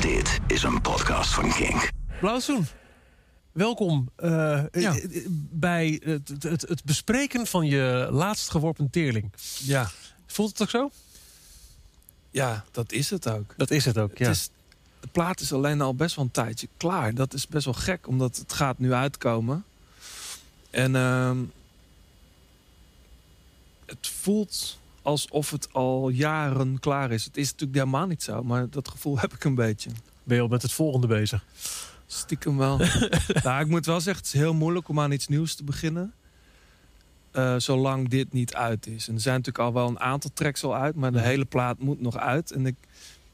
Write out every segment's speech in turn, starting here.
Dit is een podcast van Kink. Blauwzoen, welkom eh, Ja. eh, bij het, het, het bespreken van je laatst geworpen teerling. Ja, Voelt het ook zo? ja, dat is het ook. Dat is het ook, ja. Het is, de plaat is alleen al best wel een tijdje klaar. Dat is best wel gek, omdat het gaat nu uitkomen. En ehm, het voelt alsof het al jaren klaar is. Het is natuurlijk helemaal niet zo, maar dat gevoel heb ik een beetje. Ben je al met het volgende bezig? Stiekem wel. nou, ik moet wel zeggen, het is heel moeilijk om aan iets nieuws te beginnen. eh, zolang dit niet uit is. En er zijn natuurlijk al wel een aantal tracks al uit, maar de hele plaat moet nog uit. En ik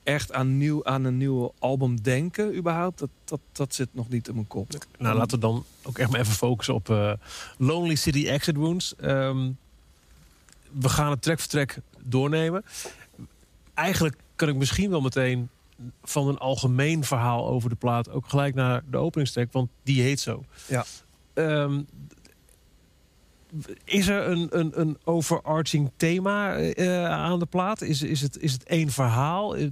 echt aan, nieuw, aan een nieuw album denken, überhaupt, dat, dat, dat zit nog niet in mijn kop. Nou, laten we dan ook echt maar even focussen op eh, Lonely City Exit Wounds. Ehm, we gaan het track voor doornemen. Eigenlijk kan ik misschien wel meteen van een algemeen verhaal over de plaat ook gelijk naar de openingstrack, want die heet zo. Ja. Ehm, is er een, een, een overarching thema eh, aan de plaat? Is, is, het, is het één verhaal? Eh,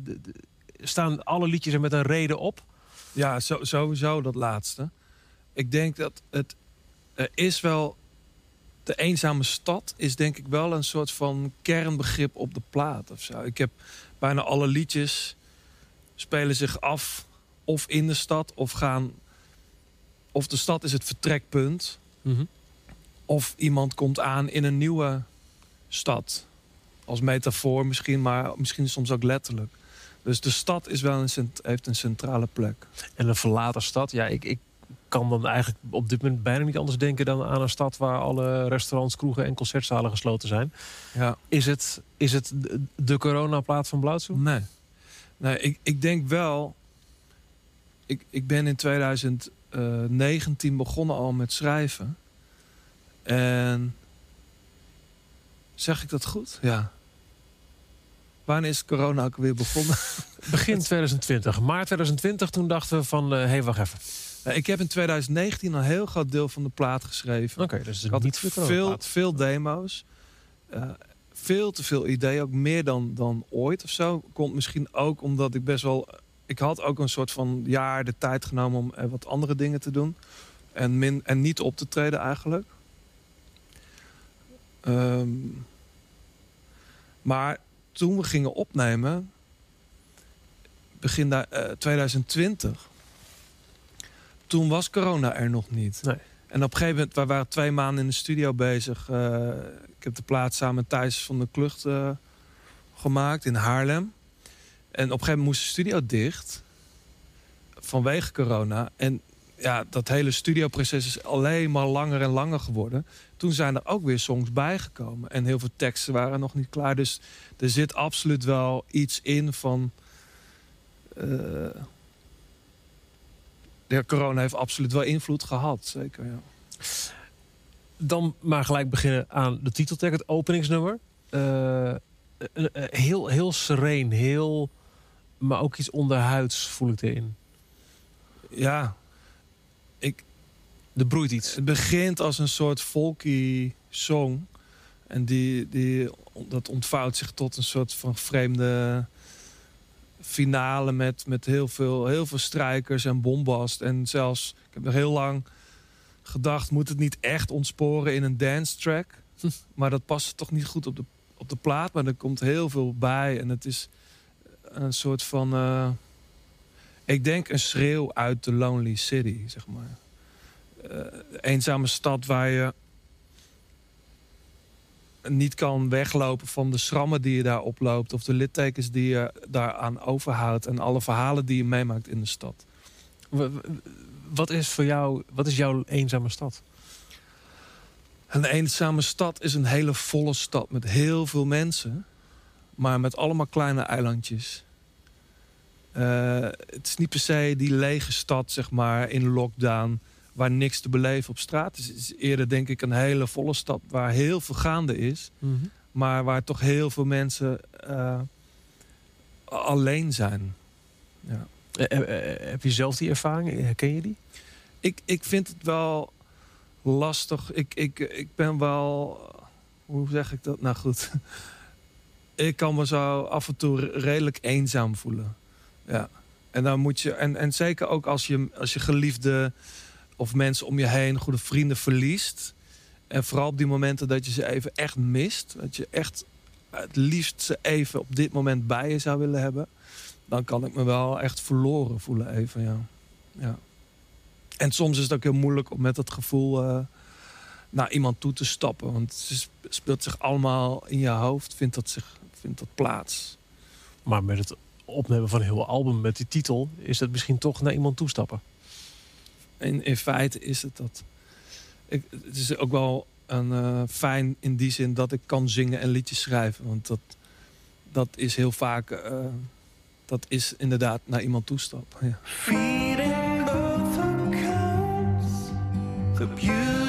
Staan alle liedjes er met een reden op? Ja, zo, sowieso dat laatste. Ik denk dat het is wel. De eenzame stad is denk ik wel een soort van kernbegrip op de plaat of zo. Ik heb bijna alle liedjes spelen zich af of in de stad of gaan. Of de stad is het vertrekpunt. Of iemand komt aan in een nieuwe stad. Als metafoor misschien, maar misschien soms ook letterlijk. Dus de stad is wel een, heeft een centrale plek. En een verlaten stad. Ja, ik, ik kan dan eigenlijk op dit moment bijna niet anders denken dan aan een stad waar alle restaurants, kroegen en concertzalen gesloten zijn. Ja. Is het, is het de, coronaplaat van Blauwzoen? Nee. Nee, ik, ik denk wel. Ik, ik ben in 2019 begonnen al met schrijven. En. Zeg ik dat goed? Ja. Wanneer is corona ook weer begonnen? Begin 2020, maart 2020, toen dachten we van, hé, hey, wacht even. Nou, ik heb in 2019 een heel groot deel van de plaat geschreven. Oké, dus Ik had niet veel, veel demo's. Eh, veel te veel ideeën, ook meer dan, dan ooit of zo. Komt misschien ook omdat ik best wel... Ik had ook een soort van jaar de tijd genomen om eh, wat andere dingen te doen. En, min, en niet op te treden eigenlijk. Ehm, maar toen we gingen opnemen, begin da- eh, 2020, toen was corona er nog niet. Nee. En op een gegeven moment, we waren twee maanden in de studio bezig. Eh, ik heb de plaat samen met Thijs van de Klucht eh, gemaakt in Haarlem. En op een gegeven moment moest de studio dicht. Vanwege corona. En ja, dat hele studioproces is alleen maar langer en langer geworden. Toen zijn er ook weer songs bijgekomen. En heel veel teksten waren nog niet klaar. Dus er zit absoluut wel iets in van... eh, de corona heeft absoluut wel invloed gehad. Zeker, ja. Dan maar gelijk beginnen aan de titeltrack, het openingsnummer. Eh, eh, eh, heel, heel sereen, heel, maar ook iets onderhuids voel ik erin. Ja, ik, Er broeit iets. het begint als een soort folky song. En die, die, dat ontvouwt zich tot een soort van vreemde finale met, met heel, veel, heel veel strijkers en bombast. En zelfs, ik heb nog heel lang gedacht, moet het niet echt ontsporen in een dance track? Maar dat past toch niet goed op de, op de plaat. Maar er komt heel veel bij. En het is een soort van... eh, ik denk een schreeuw uit de Lonely City, zeg maar. Eh, eenzame stad waar je niet kan weglopen van de schrammen die je daar oploopt... of de littekens die je daaraan overhoudt... en alle verhalen die je meemaakt in de stad. Wat is voor jou, wat is jouw eenzame stad? Een eenzame stad is een hele volle stad met heel veel mensen... maar met allemaal kleine eilandjes. Eh, het is niet per se die lege stad, zeg maar, in lockdown... waar niks te beleven op straat is. Het is eerder, denk ik, een hele volle stad... waar heel veel gaande is... maar waar toch heel veel mensen eh, alleen zijn. Ja. Eh, eh, heb je zelf die ervaring? Herken je die? Ik, ik vind het wel lastig. Ik, ik, ik ben wel. Hoe zeg ik dat? Nou goed. Ik kan me zo af en toe redelijk eenzaam voelen. Ja. En dan moet je, en, en zeker ook als je, als je geliefde of mensen om je heen, goede vrienden verliest. En vooral op die momenten dat je ze even echt mist. Dat je echt het liefst ze even op dit moment bij je zou willen hebben. Dan kan ik me wel echt verloren voelen even, ja. ja. En soms is het ook heel moeilijk om met dat gevoel eh, naar iemand toe te stappen. Want het speelt zich allemaal in je hoofd, vindt dat, zich, vindt dat plaats. Maar met het opnemen van een heel album met die titel... is het misschien toch naar iemand toestappen? In, feite is het dat. Ik, het is ook wel een, uh, fijn in die zin dat ik kan zingen en liedjes schrijven. Want dat, dat is heel vaak... Uh, dat is inderdaad naar iemand toestappen. Ja. The beauty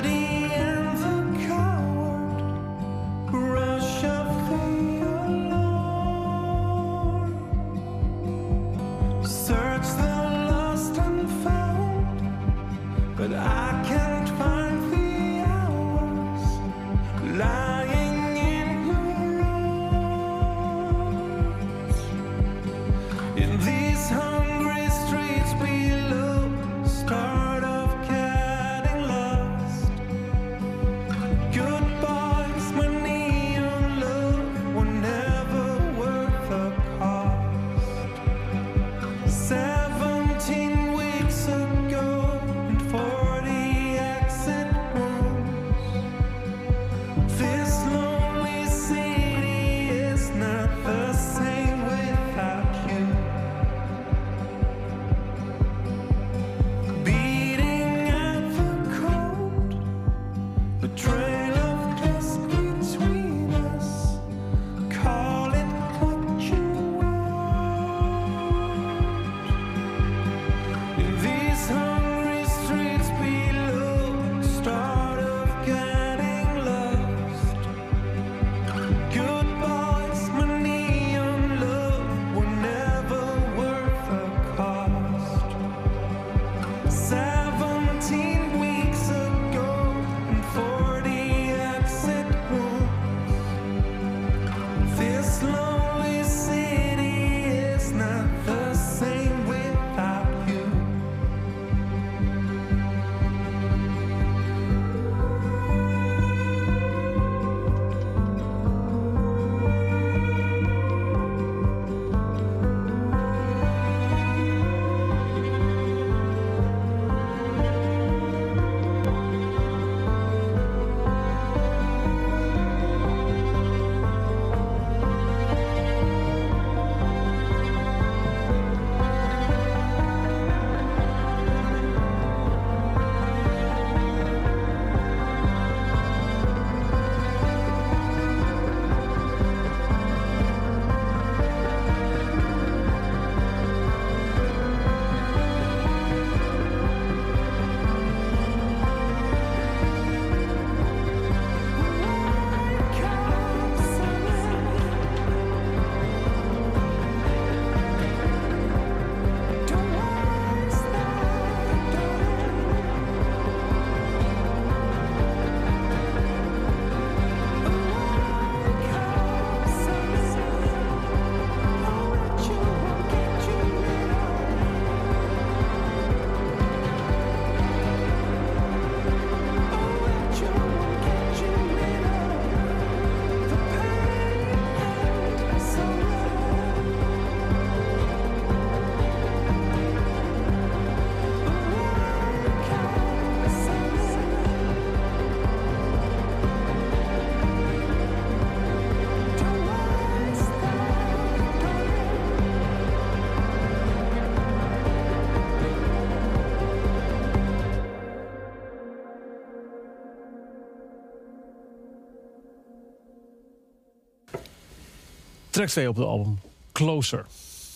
Track 2 op het album, Closer.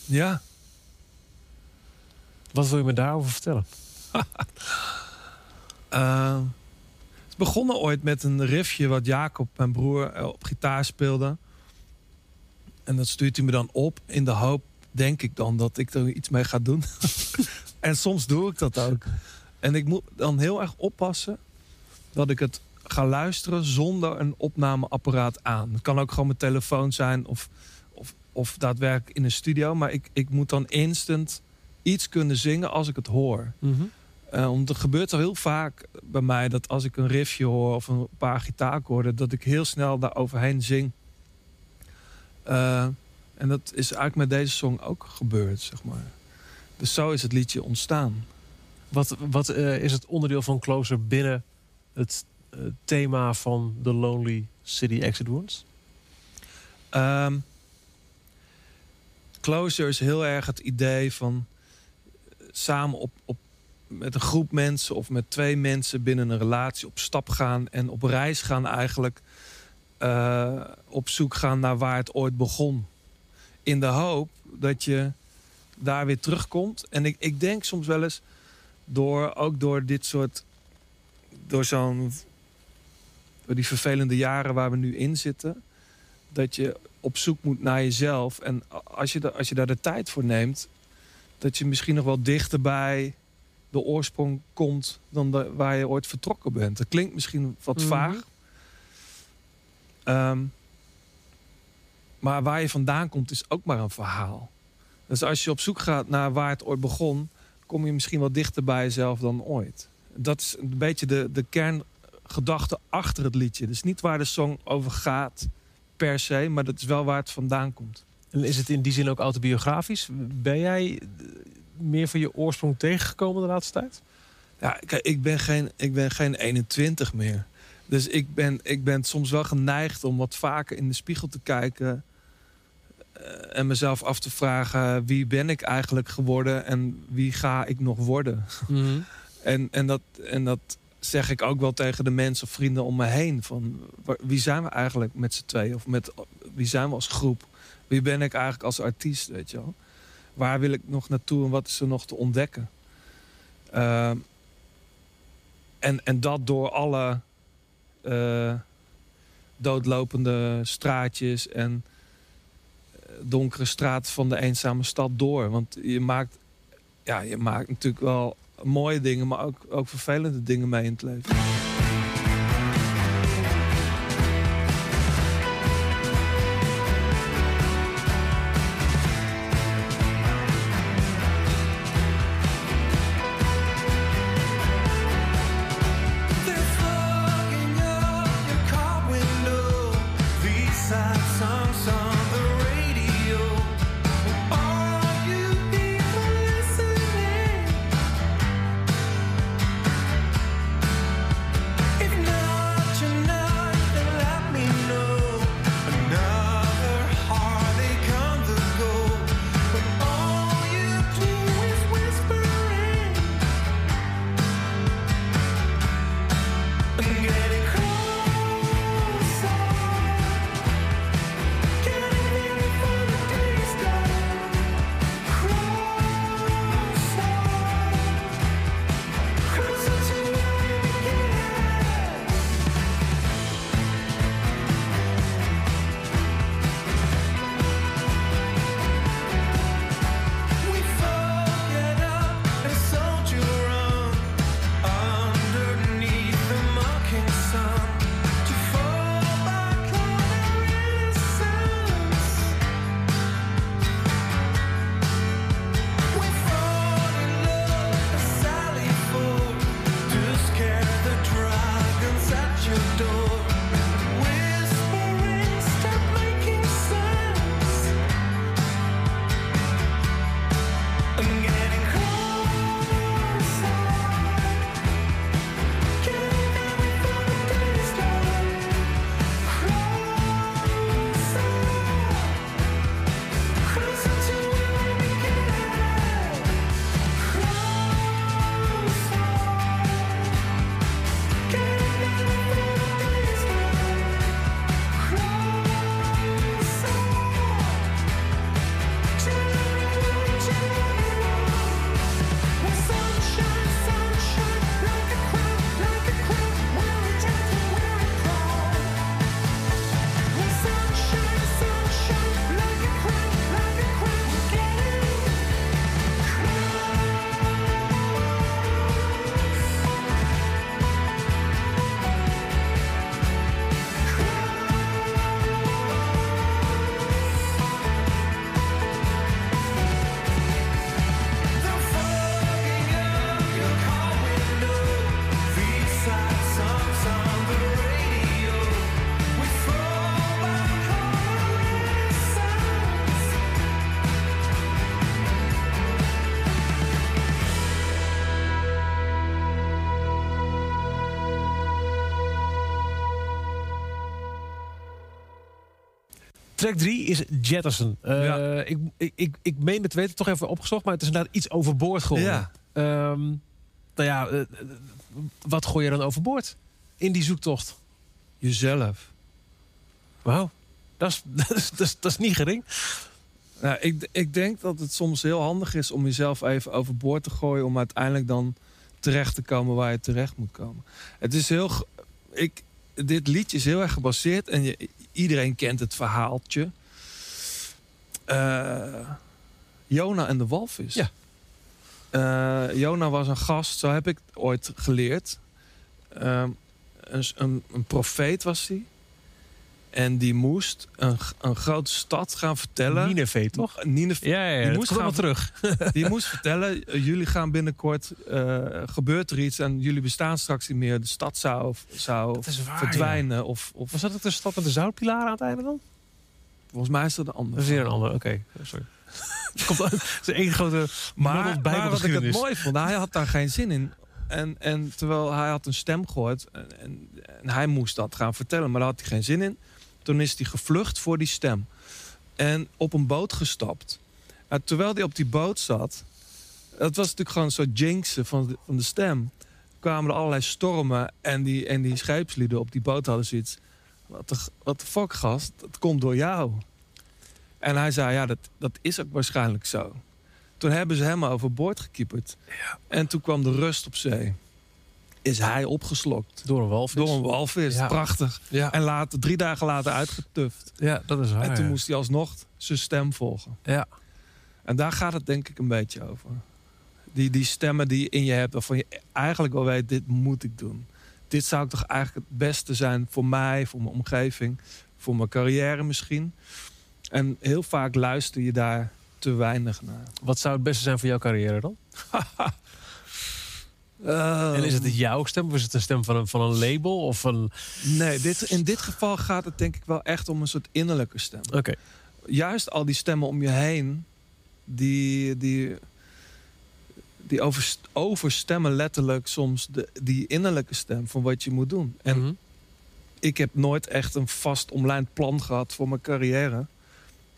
Ja. Wat wil je me daarover vertellen? uh, het begonnen ooit met een riffje wat Jacob, mijn broer, eh, op gitaar speelde. En dat stuurt hij me dan op in de hoop, denk ik dan, dat ik er iets mee ga doen. en soms doe ik dat ook. En ik moet dan heel erg oppassen dat ik het ga luisteren zonder een opnameapparaat aan. Het kan ook gewoon mijn telefoon zijn of, of, of daadwerkelijk in een studio. Maar ik, ik moet dan instant iets kunnen zingen als ik het hoor. Mhm. Uh, want er gebeurt al heel vaak bij mij dat als ik een riffje hoor of een paar gitaarkoorden, dat ik heel snel daar overheen zing. Uh, en dat is eigenlijk met deze song ook gebeurd, zeg maar. Dus zo is het liedje ontstaan. Wat, wat uh, is het onderdeel van Closer binnen het thema van The Lonely City Exit Wounds? Um, Closer is heel erg het idee van samen op, op met een groep mensen of met twee mensen binnen een relatie op stap gaan en op reis gaan eigenlijk uh, op zoek gaan naar waar het ooit begon. In de hoop dat je daar weer terugkomt. En ik, ik denk soms wel eens door ook door dit soort door zo'n die vervelende jaren waar we nu in zitten, dat je op zoek moet naar jezelf. En als je, als je daar de tijd voor neemt, dat je misschien nog wel dichterbij de oorsprong komt dan de, waar je ooit vertrokken bent. Dat klinkt misschien wat mm -hmm. vaag. Um, maar waar je vandaan komt is ook maar een verhaal. Dus als je op zoek gaat naar waar het ooit begon, kom je misschien wel dichter bij jezelf dan ooit. Dat is een beetje de, de kerngedachte achter het liedje. Dus niet waar de song over gaat per se, maar dat is wel waar het vandaan komt. En is het in die zin ook autobiografisch? Ben jij meer van je oorsprong tegengekomen de laatste tijd? Ja, kijk, ik ben geen, ik ben geen 21 meer. Dus ik ben, ik ben soms wel geneigd om wat vaker in de spiegel te kijken. Uh, en mezelf af te vragen: wie ben ik eigenlijk geworden en wie ga ik nog worden? Mm -hmm. en, en, dat, en dat zeg ik ook wel tegen de mensen of vrienden om me heen. Van, wie zijn we eigenlijk met z'n tweeën? Of met, wie zijn we als groep? Wie ben ik eigenlijk als artiest, weet je wel? Waar wil ik nog naartoe en wat is er nog te ontdekken? Uh, en, en dat door alle uh, doodlopende straatjes en donkere straten van de eenzame stad door. Want je maakt, ja, je maakt natuurlijk wel mooie dingen, maar ook, ook vervelende dingen mee in het leven. Track 3 is Jetterson. Eh, Ja. ik, ik, ik, ik meen het weten, toch even opgezocht, maar het is inderdaad iets overboord geworden. Ja. Ehm, nou ja, eh, eh, wat gooi je dan overboord in die zoektocht? Jezelf. Wauw, dat is, dat, is, dat, is, dat is niet gering. Nou, ik, ik denk dat het soms heel handig is om jezelf even overboord te gooien... om uiteindelijk dan terecht te komen waar je terecht moet komen. Het is heel... Ik, dit liedje is heel erg gebaseerd... en je, iedereen kent het verhaaltje. Eh Jona en de walvis. Ja. Eh, Jona was een gast, zo heb ik ooit geleerd. Ehm, een, een, een profeet was hij. En die moest een, een grote stad gaan vertellen. Nineveh, toch? Nineveh. Ja, ja, ja Die dat moest gaan- terug. Die moest vertellen, eh, jullie gaan binnenkort, eh, gebeurt er iets en jullie bestaan straks niet meer. De stad zou, zou Dat waar, verdwijnen. Of, of Was dat ook de stad met de zoutpilaar aan het einde dan? volgens mij is dat de Dat andere. is weer een andere, oké. Sorry. Het komt uit- het is één grote Maar, wat ik het mooi vond, hij had daar geen zin in. En, en terwijl hij had een stem gehoord en, en, en hij moest dat gaan vertellen, maar daar had hij geen zin in. Toen is hij gevlucht voor die stem. En op een boot gestapt. En terwijl hij op die boot zat, dat was natuurlijk gewoon soort jinxen van de, van de stem. Kwamen er allerlei stormen en die, en die scheepslieden op die boot hadden zoiets. Wat de, wat de fuck gast, dat komt door jou. En hij zei, ja, dat, dat is ook waarschijnlijk zo. Toen hebben ze hem overboord gekieperd. En toen kwam de rust op zee. Is hij opgeslokt. Door een walvis. Door een walvis. Ja. Prachtig. Ja, En later, drie dagen later uitgetuft. ja, dat is waar. en toen ja. moest hij alsnog zijn stem volgen. Ja. En daar gaat het denk ik een beetje over. Die, die stemmen die je in je hebt, waarvan je eigenlijk wel weet, dit moet ik doen. Dit zou toch eigenlijk het beste zijn voor mij, voor mijn omgeving, voor mijn carrière misschien. En heel vaak luister je daar te weinig naar. Wat zou het beste zijn voor jouw carrière dan? En is het Ehm, jouw stem of is het een stem van een, van een label? Of een... Nee, dit, in dit geval gaat het denk ik wel echt om een soort innerlijke stem. Oké. Juist al die stemmen om je heen, die, die, die overs- overstemmen letterlijk soms de, die innerlijke stem van wat je moet doen. En Mhm. ik heb nooit echt een vast omlijnd plan gehad voor mijn carrière.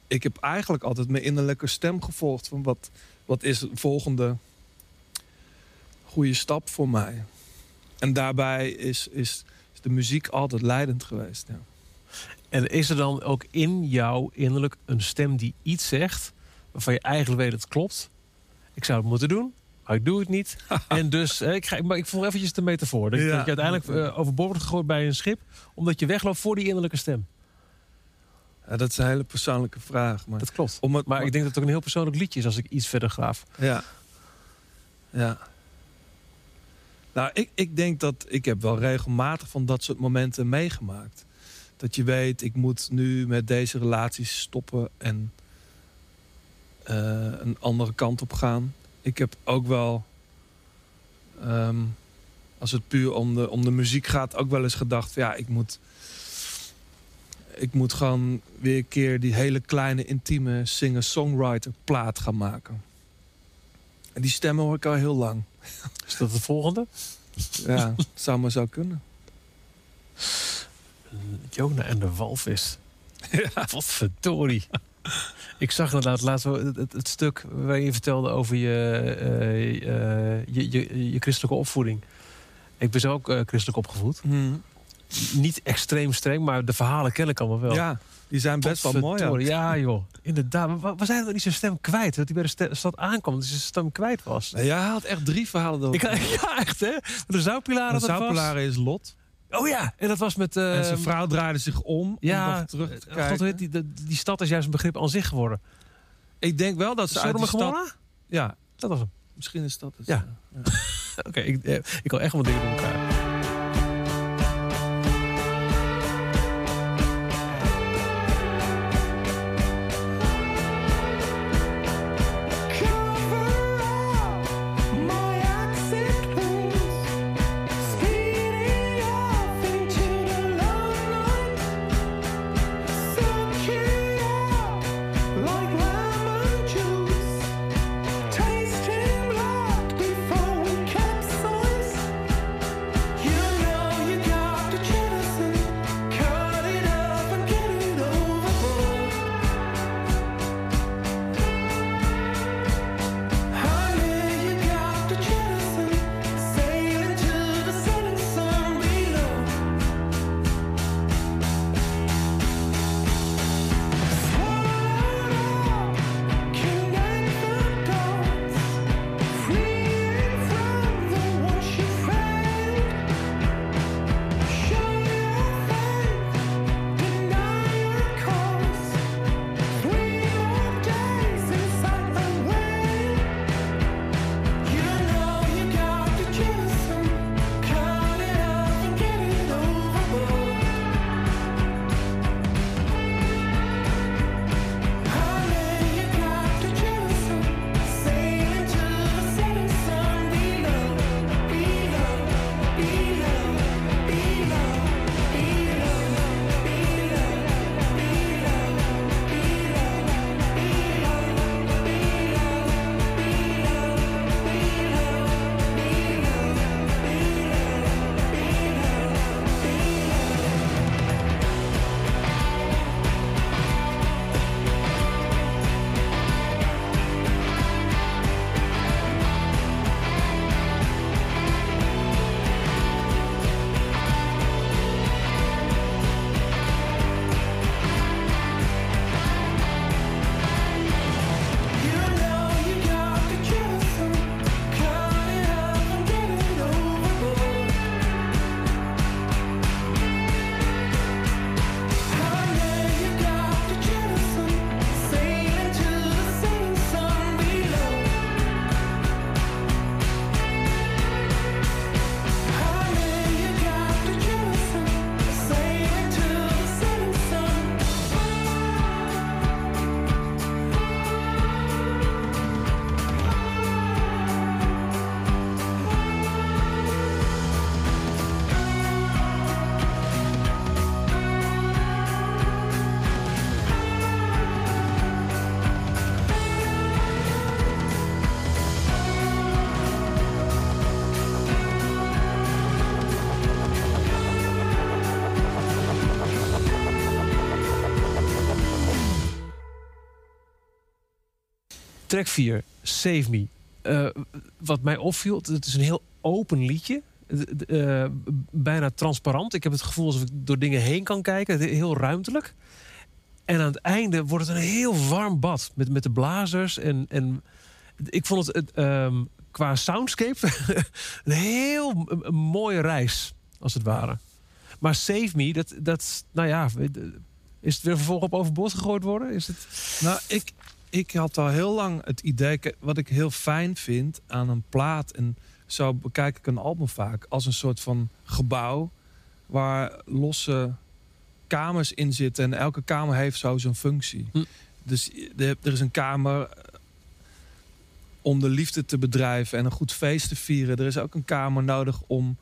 Ik heb eigenlijk altijd mijn innerlijke stem gevolgd van wat, wat is de volgende goede stap voor mij. En daarbij is, is, is de muziek altijd leidend geweest. Ja. En is er dan ook in jou innerlijk een stem die iets zegt... waarvan je eigenlijk weet dat het klopt? Ik zou het moeten doen, maar ik doe het niet. en dus, eh, ik, ga, maar ik volg eventjes de metafoor. Dat, Ja. dat je uiteindelijk eh, overboord gegooid bij een schip... omdat je wegloopt voor die innerlijke stem. Ja, dat is een hele persoonlijke vraag. Maar, Dat klopt. om het, Maar ik denk dat het ook een heel persoonlijk liedje is... als ik iets verder graaf. Ja. Ja. Nou, ik, ik denk dat ik heb wel regelmatig van dat soort momenten meegemaakt. Dat je weet, ik moet nu met deze relaties stoppen en eh, een andere kant op gaan. Ik heb ook wel, ehm, als het puur om de, om de muziek gaat, ook wel eens gedacht: ja, ik moet, ik moet gewoon weer een keer die hele kleine, intieme singer-songwriter plaat gaan maken. En die stemmen hoor ik al heel lang. Is dat de volgende? Ja, zou maar zo kunnen. Jona en de walvis. Wat verdorie. Ik zag inderdaad laatst wel het, het, het stuk waarin je vertelde over je, eh, eh, je, je, je christelijke opvoeding. Ik ben zo ook eh, christelijk opgevoed. Niet extreem streng, maar de verhalen ken ik allemaal wel. Ja, die zijn best wel mooi. Ja, joh. Inderdaad. Maar wa- was hij dan niet zijn stem kwijt? Dat hij bij de stad aankwam, dat hij zijn stem kwijt was. Nee, jij had echt drie verhalen door. Ik, ja, echt hè? De zoutpilaar de. Zoutpilaren is Lot. Oh ja, en dat was met... eh, en zijn vrouw draaide zich om Ja, om terug te eh, kijken. God weet, die, die, die stad is juist een begrip aan zich geworden. Ik denk wel dat ze uit Sodom en stad... Ja, Dat was hem. misschien is dat het. Ja. Oké, ik, eh, ik wil echt wel dingen door elkaar. Track 4, Save Me. Eh, wat mij opviel, het is een heel open liedje. Uh, bijna transparant. Ik heb het gevoel alsof ik door dingen heen kan kijken. Heel ruimtelijk. En aan het einde wordt het een heel warm bad. Met, met de blazers. En, en ik vond het um, qua soundscape een heel mooie reis. Als het ware. Maar Save Me, dat, dat nou ja... Is het weer vervolgens op overboord gegooid worden? Is het... Nou, ik, ik had al heel lang het idee... Wat ik heel fijn vind aan een plaat... en zo bekijk ik een album vaak... als een soort van gebouw... waar losse kamers in zitten. En elke kamer heeft zo zijn functie. Hm. Dus er is een kamer eh, om de liefde te bedrijven en een goed feest te vieren. Er is ook een kamer nodig om,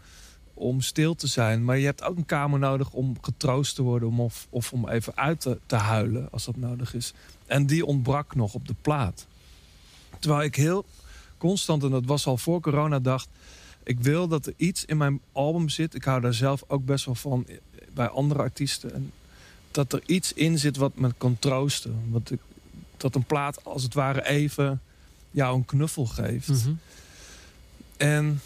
om stil te zijn. Maar je hebt ook een kamer nodig om getroost te worden. Om of, of om even uit te, te huilen als dat nodig is. En die ontbrak nog op de plaat. Terwijl ik heel constant, en dat was al voor corona, dacht... ik wil dat er iets in mijn album zit. Ik hou daar zelf ook best wel van bij andere artiesten. En dat er iets in zit wat me kan troosten. Wat ik, dat een plaat als het ware even jou een knuffel geeft. Mhm. En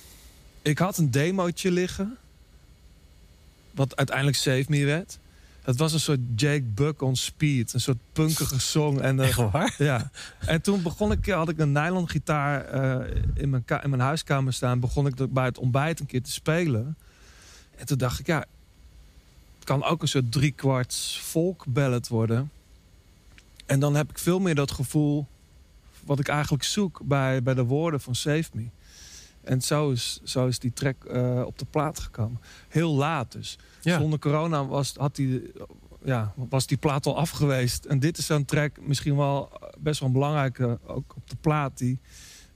ik had een demootje liggen. Wat uiteindelijk Save Me werd. Het was een soort Jake Buck on speed. Een soort punkige song. En, uh, Echt waar? Ja. En toen begon ik, had ik een nylon gitaar uh, in, mijn in mijn huiskamer staan. Begon ik bij het ontbijt een keer te spelen. En toen dacht ik, ja, het kan ook een soort driekwarts folk ballad worden. En dan heb ik veel meer dat gevoel wat ik eigenlijk zoek bij, bij de woorden van Save Me. En zo is, zo is die track uh, op de plaat gekomen. Heel laat dus. Ja. Zonder corona was, had die, ja, was die plaat al afgeweest. En dit is zo'n track misschien wel best wel een belangrijke, ook op de plaat... die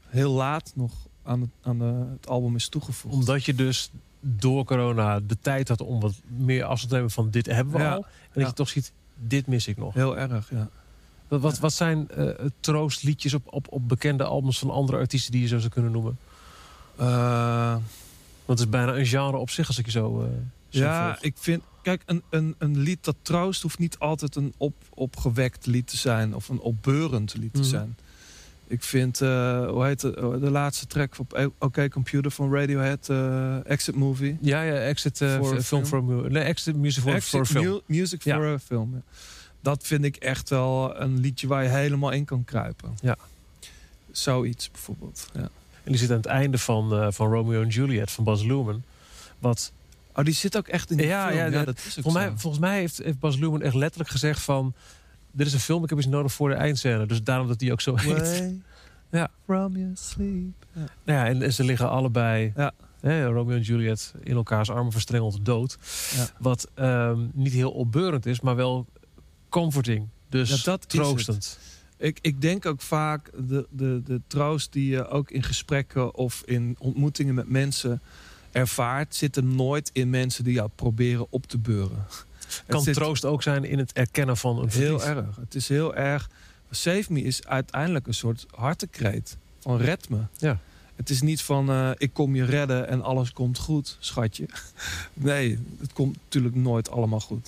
heel laat nog aan het, aan de, het album is toegevoegd. Omdat je dus door corona de tijd had om wat meer afstand te nemen van dit hebben we al. En dat je toch ziet, dit mis ik nog. Heel erg, ja. Wat, wat, wat zijn uh, troostliedjes op, op, op bekende albums van andere artiesten die je zo zou kunnen noemen? Uh, het is bijna een genre op zich als ik je zo. Uh, ja, ik vind. Kijk, een, een, een lied dat troost hoeft niet altijd een op, opgewekt lied te zijn of een opbeurend lied te mhm. zijn. Ik vind, uh, hoe heet het, oh, de laatste track op OK Computer van Radiohead, uh, Exit Movie. Ja, ja, Exit uh, for film for Nee, Exit Music for, exit, for Film. music for a Film. Ja. Dat vind ik echt wel een liedje waar je helemaal in kan kruipen. Ja. Zoiets bijvoorbeeld, ja. En die zit aan het einde van, van Romeo en Juliet van Bas Luhrmann. Wat Oh, die zit ook echt in die ja, film. Ja, ja, dat is volgens, mij, volgens mij heeft, heeft Bas Luhrmann echt letterlijk gezegd van dit is een film, ik heb iets nodig voor de eindscène. Dus daarom dat die ook zo heet. Ja. From your sleep. Ja. Nou ja, en, ze liggen allebei, ja. hè, Romeo en Juliet, in elkaars armen verstrengeld dood. Ja. Wat um, niet heel opbeurend is, maar wel comforting. Dus dat troostend. Ik, ik denk ook vaak de, de, de troost die je ook in gesprekken of in ontmoetingen met mensen ervaart, zit er nooit in mensen die jou proberen op te beuren kan troost ook zijn in het erkennen van een verlies. Heel erg. Het is heel erg. Save Me is uiteindelijk een soort hartekreet van red me. Ja. Het is niet van uh, ik kom je redden en alles komt goed, schatje. Nee, het komt natuurlijk nooit allemaal goed.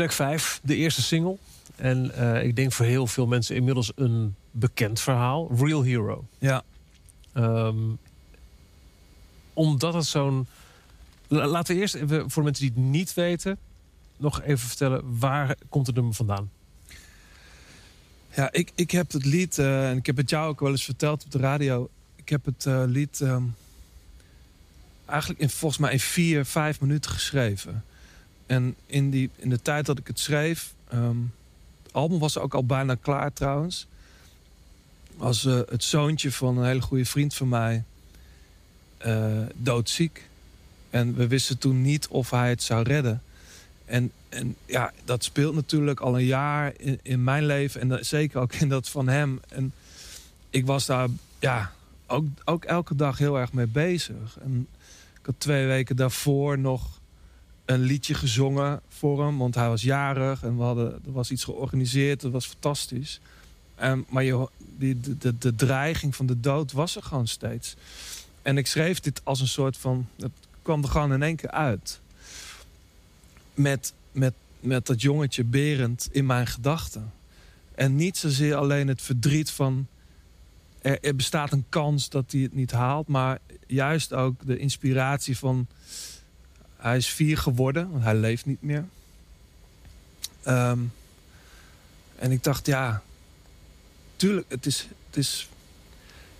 Track 5, de eerste single. En eh, ik denk voor heel veel mensen inmiddels een bekend verhaal. Real Hero. Ja. Ehm, omdat het zo'n... La- Laten we eerst, even, voor mensen die het niet weten... nog even vertellen, waar komt het nummer vandaan? Ja, ik, ik heb het lied, eh, en ik heb het jou ook wel eens verteld op de radio. Ik heb het eh, lied ehm, eigenlijk in, volgens mij in vier, vijf minuten geschreven. En in, die, in de tijd dat ik het schreef, ehm, het album was ook al bijna klaar trouwens. Was eh, het zoontje van een hele goede vriend van mij eh, doodziek. En we wisten toen niet of hij het zou redden. En, en ja, dat speelt natuurlijk al een jaar in, in mijn leven. En zeker ook in dat van hem. En ik was daar ja, ook, ook elke dag heel erg mee bezig. En ik had twee weken daarvoor nog een liedje gezongen voor hem. Want hij was jarig en we hadden, er was iets georganiseerd. Dat was fantastisch. En, maar je, die, de, de, de dreiging van de dood was er gewoon steeds. En ik schreef dit als een soort van... Het kwam er gewoon in één keer uit met, met, met dat jongetje Berend in mijn gedachten. En niet zozeer alleen het verdriet van... Er, er bestaat een kans dat hij het niet haalt. Maar juist ook de inspiratie van... Hij is vier geworden, want hij leeft niet meer. Ehm, en ik dacht, ja... Tuurlijk, het is, het is...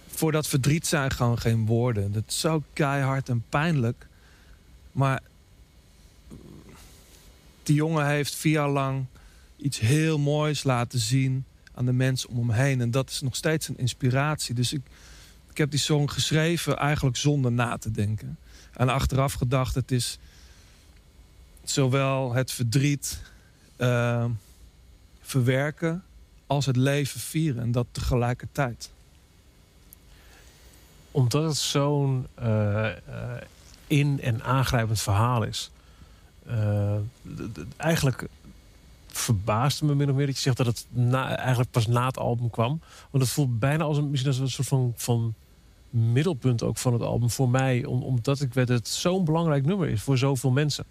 Voor dat verdriet zijn gewoon geen woorden. Dat is zo keihard en pijnlijk. Maar die jongen heeft vier jaar lang iets heel moois laten zien aan de mensen om hem heen. En dat is nog steeds een inspiratie. Dus ik, ik heb die song geschreven eigenlijk zonder na te denken. En achteraf gedacht, het is zowel het verdriet eh, verwerken als het leven vieren. En dat tegelijkertijd. Omdat het zo'n eh, eh, in- en aangrijpend verhaal is. eh, eigenlijk verbaasde me min of meer dat je zegt dat het eigenlijk pas na het album kwam. Want het voelt bijna als een, misschien als een soort van, van middelpunt ook van het album voor mij. Om, omdat ik weet dat het zo'n belangrijk nummer is voor zoveel mensen.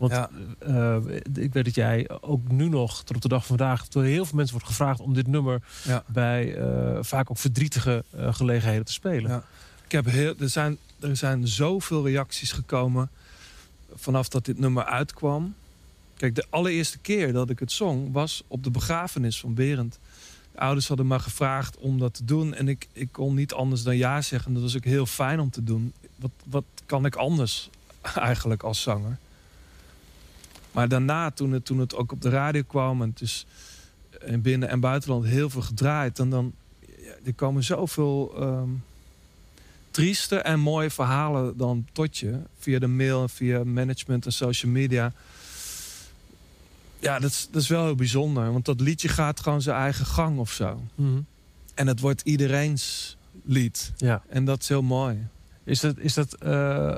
Want Ja. eh, ik weet dat jij ook nu nog, tot op de dag van vandaag, door heel veel mensen wordt gevraagd om dit nummer Ja. bij eh, vaak ook verdrietige eh, gelegenheden te spelen. Ja. Ik heb heel, er, zijn, er zijn zoveel reacties gekomen vanaf dat dit nummer uitkwam. Kijk, de allereerste keer dat ik het zong was op de begrafenis van Berend. De ouders hadden me gevraagd om dat te doen. En ik, ik kon niet anders dan ja zeggen. Dat was ook heel fijn om te doen. Wat, wat kan ik anders eigenlijk als zanger? Maar daarna, toen het, toen het ook op de radio kwam... en het is in binnen- en buitenland heel veel gedraaid... en dan ja, er komen zoveel ehm, trieste en mooie verhalen dan tot je. Via de mail en via management en social media. Ja, dat is, dat is wel heel bijzonder. Want dat liedje gaat gewoon zijn eigen gang of zo. Mhm. En het wordt iedereens lied. ja. En dat is heel mooi. Is dat, is dat eh,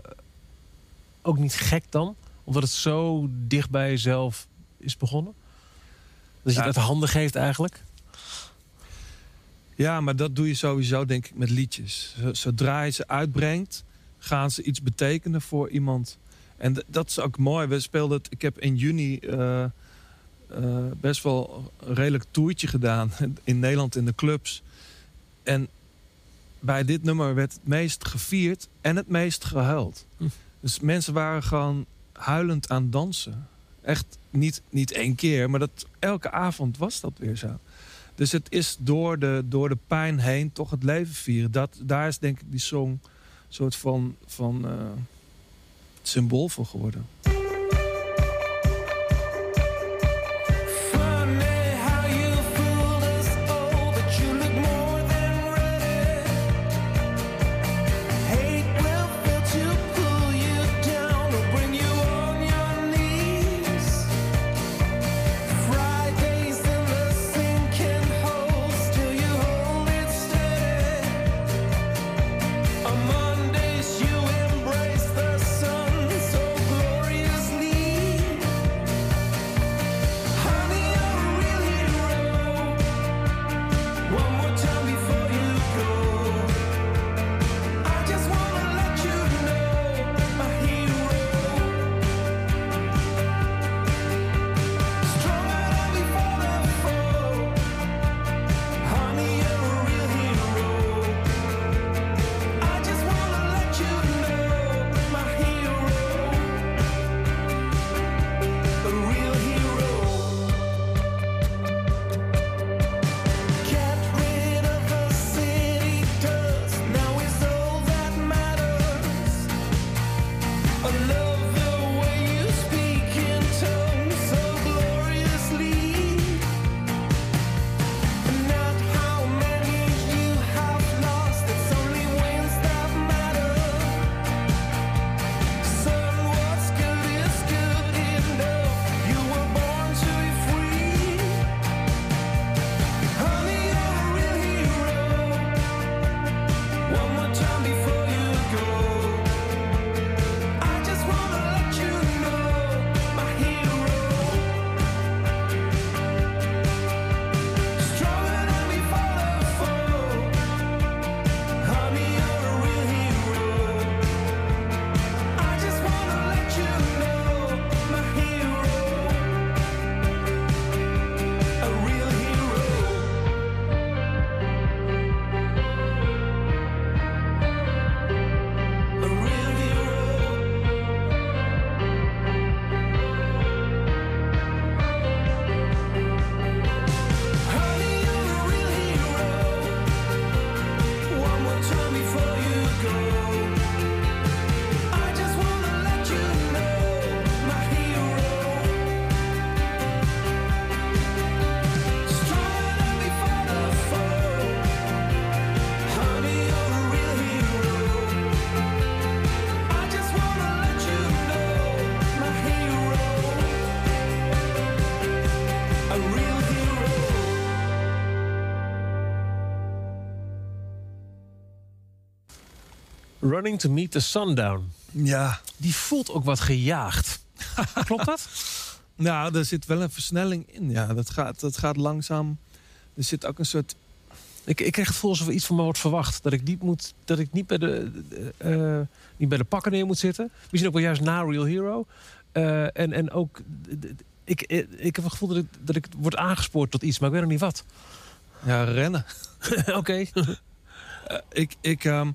ook niet gek dan? Omdat het zo dicht bij jezelf is begonnen? Dat je Ja. het uit handen geeft eigenlijk? Ja, maar dat doe je sowieso denk ik met liedjes. Zodra je ze uitbrengt, gaan ze iets betekenen voor iemand. En dat is ook mooi. We speelden het, ik heb in juni eh, eh, best wel een redelijk toertje gedaan in Nederland in de clubs. En bij dit nummer werd het meest gevierd en het meest gehuild. Hm. Dus mensen waren gewoon huilend aan dansen. Echt niet, niet één keer, maar dat, elke avond was dat weer zo. Dus het is door de, door de pijn heen toch het leven vieren. Dat, daar is denk ik die song een soort van, van eh, symbool voor geworden. Running to Meet the Sundown. Ja. Die voelt ook wat gejaagd. Klopt dat? Nou, er zit wel een versnelling in. Ja, dat gaat, dat gaat langzaam. Er zit ook een soort Ik, ik krijg het gevoel alsof er iets van me wordt verwacht. Dat ik niet, moet, dat ik niet, bij, de, eh, eh, niet bij de pakken neer moet zitten. Misschien ook wel juist na Real Hero. Eh, en, en ook, ik, ik, ik heb het gevoel dat ik, dat ik word aangespoord tot iets, maar ik weet nog niet wat. ja, rennen. Oké. Ik, ik, ehm,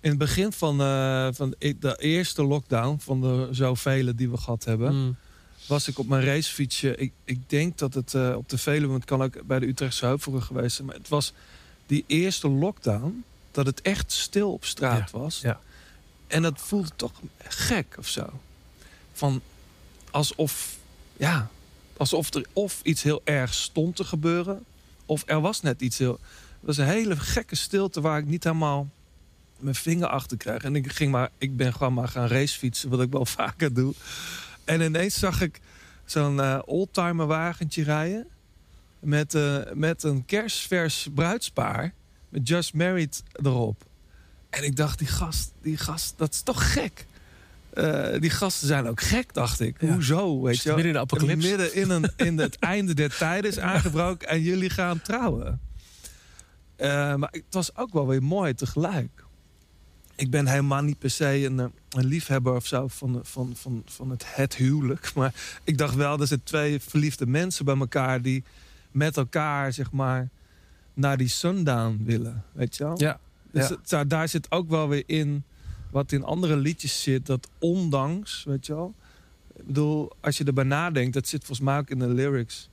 in het begin van, eh, van de eerste lockdown, van de zoveel die we gehad hebben, Mm. was ik op mijn racefietsje. Ik, ik denk dat het eh, op de Veluwe, het kan ook bij de Utrechtse Heuvelrug geweest zijn, maar het was die eerste lockdown dat het echt stil op straat was. ja. En dat voelde toch gek of zo. Van alsof, ja, alsof er of iets heel erg stond te gebeuren, of er was net iets heel. Het was een hele gekke stilte waar ik niet helemaal mijn vinger achter krijg. En ik, ging maar, ik ben gewoon maar gaan racefietsen, wat ik wel vaker doe. En ineens zag ik zo'n eh, oldtimer wagentje rijden. Met, eh, met een kerstvers bruidspaar. Met Just Married erop. En ik dacht, die gast, die gast, dat is toch gek? Eh, die gasten zijn ook gek, dacht ik. Ja. Hoezo, weet je midden in de apocalypse. Midden in, een, in het einde der tijden is aangebroken en jullie gaan trouwen. Maar het was ook wel weer mooi tegelijk. Ik ben helemaal niet per se een, eh, een liefhebber of zo van, van, van, van het, het huwelijk. Maar ik dacht wel, er zijn twee verliefde mensen bij elkaar... die met elkaar, zeg maar, naar die sundown willen. Weet je wel? Ja. Dus Ja. het- daar- daar zit ook wel weer in wat in andere liedjes zit. Dat ondanks, weet je wel. Ik bedoel, als je erbij nadenkt, dat zit volgens mij ook in de lyrics.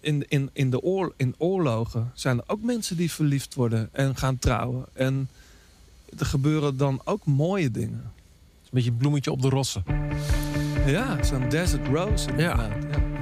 In, in, in, de oor, in oorlogen zijn er ook mensen die verliefd worden en gaan trouwen. En er gebeuren dan ook mooie dingen. Een beetje bloemetje op de rossen. Ja, zo'n desert rose. inderdaad. Ja. We're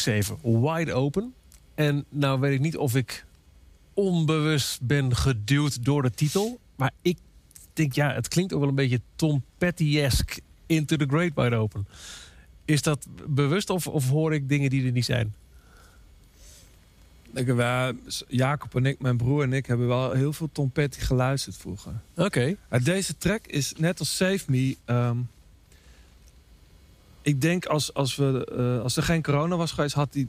7, Wide Open. En nou weet ik niet of ik onbewust ben geduwd door de titel. Maar ik denk, ja, het klinkt ook wel een beetje Tom Petty-esque. Into the Great Wide Open. Is dat bewust of, of hoor ik dingen die er niet zijn? Ik wel- Jacob en ik, mijn broer en ik, hebben wel heel veel Tom Petty geluisterd vroeger. Oké. Maar deze track is net als Save Me. ehm, ik denk als, als, we, eh, als er geen corona was geweest, had hij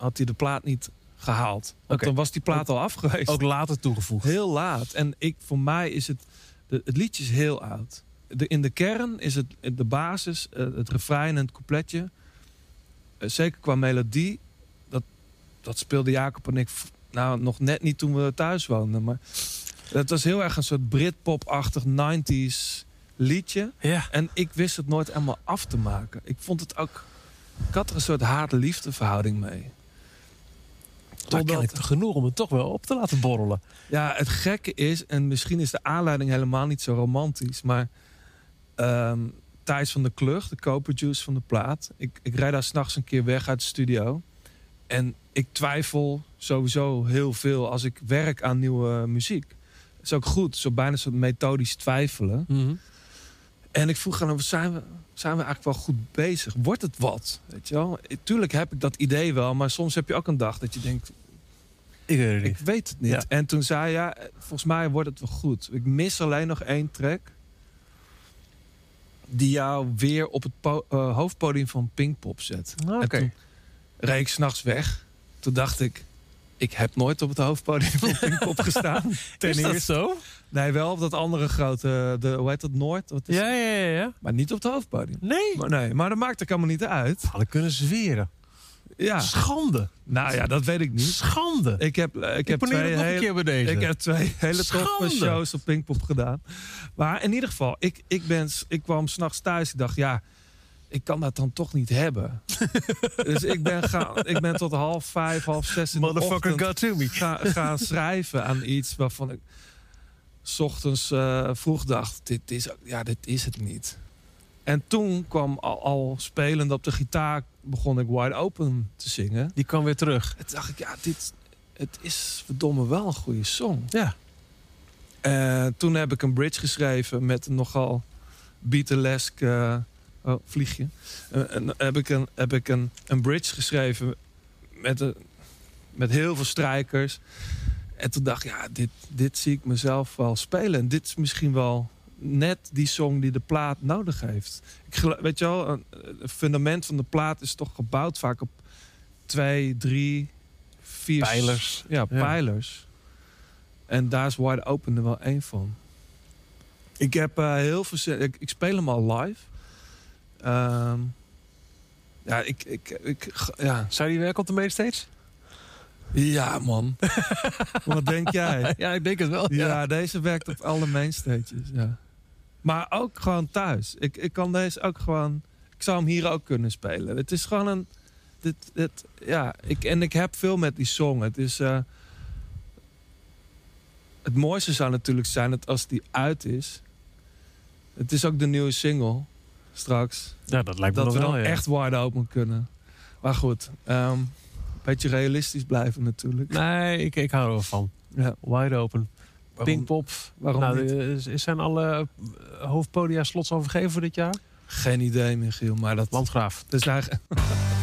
had hij de plaat niet gehaald. Want dan was die plaat al af geweest. Ook later toegevoegd. Heel laat. En ik, voor mij is het... De, het liedje is heel oud. De, in de kern is het de basis, eh, het refrein en het coupletje. eh, zeker qua melodie. Dat, dat speelde Jacob en ik nou, nog net niet toen we thuis woonden. Maar het was heel erg een soort Britpop-achtig 90s liedje. Ja. En ik wist het nooit helemaal af te maken. Ik vond het ook... Ik had er een soort haat-liefde verhouding mee. Kennelijk genoeg om het toch wel op te laten borrelen. Ja, het gekke is, en misschien is de aanleiding helemaal niet zo romantisch, maar ehm Thijs van de Klug, de co-producer van de plaat, ik, ik rijd daar s'nachts een keer weg uit de studio. En ik twijfel sowieso heel veel als ik werk aan nieuwe muziek. Het is ook goed, zo bijna zo'n methodisch twijfelen. Mhm. En ik vroeg aan hem, zijn we, zijn we eigenlijk wel goed bezig? Wordt het wat? Weet je wel? Eh, Tuurlijk heb ik dat idee wel, maar soms heb je ook een dag dat je denkt, Ik weet het ik niet. weet het niet. Ja. En toen zei hij, ja, volgens mij wordt het wel goed. Ik mis alleen nog één track. Die jou weer op het eh, hoofdpodium van Pinkpop zet. Oké. toen reed ik s'nachts weg. Toen dacht ik, ik heb nooit op het hoofdpodium van Pinkpop gestaan. Ten Is dat eerste. zo? Nee, wel op dat andere grote, de, hoe heet dat, Noord? Wat is Ja, ja, ja, ja. Maar niet op het hoofdpodium. Nee. Maar, nee, maar dat maakt er helemaal niet uit. Hadden kunnen zweren. Ja, Schande. nou ja, dat weet ik niet. Schande. Ik heb, eh, ik Ik heb twee een hele, keer bij deze. Ik heb twee hele toffe shows op Pinkpop gedaan. Maar in ieder geval, ik, ik, ben, ik kwam s'nachts thuis. Ik dacht, ja, ik kan dat dan toch niet hebben. dus ik ben, gaan, ik ben tot half vijf, half zes in de Motherfucker ochtend got to me. ga, gaan schrijven aan iets waarvan ik... s ochtends eh, vroeg dacht, dit is, ja, dit is het niet. En toen kwam al, al spelend op de gitaar... begon ik Wide Open te zingen. Die kwam weer terug. En toen dacht ik, ja, dit, het is verdomme wel een goede song. Ja. Eh, toen heb ik een bridge geschreven met een nogal Beatlesk... eh, oh, vliegje. Eh, en heb ik, een, heb ik een, een bridge geschreven met, een, met heel veel strijkers. En toen dacht ik, ja, dit, dit zie ik mezelf wel spelen. En dit is misschien wel net die song die de plaat nodig heeft. Ik weet je wel, een, een fundament van de plaat is toch gebouwd vaak op twee, drie, vier... Pijlers. Ja, Ja. pijlers. En daar is Wide Open er wel één van. Ik heb eh, heel veel... ik speel hem al live. Ehm, ja, ik... ik, ik ja. Zou die werken op de mainstage? ja, man. Wat denk jij? Ja, ik denk het wel. Ja, deze werkt op alle mainstages. Ja. Maar ook gewoon thuis. Ik, ik kan deze ook gewoon... Ik zou hem hier ook kunnen spelen. Het is gewoon een... Dit, dit, ja, ik, en ik heb veel met die song. Het is... eh, het mooiste zou natuurlijk zijn dat als die uit is... Het is ook de nieuwe single straks. Ja, dat lijkt me Dat we dan wel, ja. echt wide open kunnen. Maar goed, ehm, een beetje realistisch blijven natuurlijk. Nee, ik, ik hou er van. Ja, Wide open. waarom- Pinkpop. Waarom nou, niet? zijn alle eh, hoofdpodia slots al vergeven voor dit jaar? Geen idee, Michiel. Maar dat, Landgraaf. Dus eigenlijk...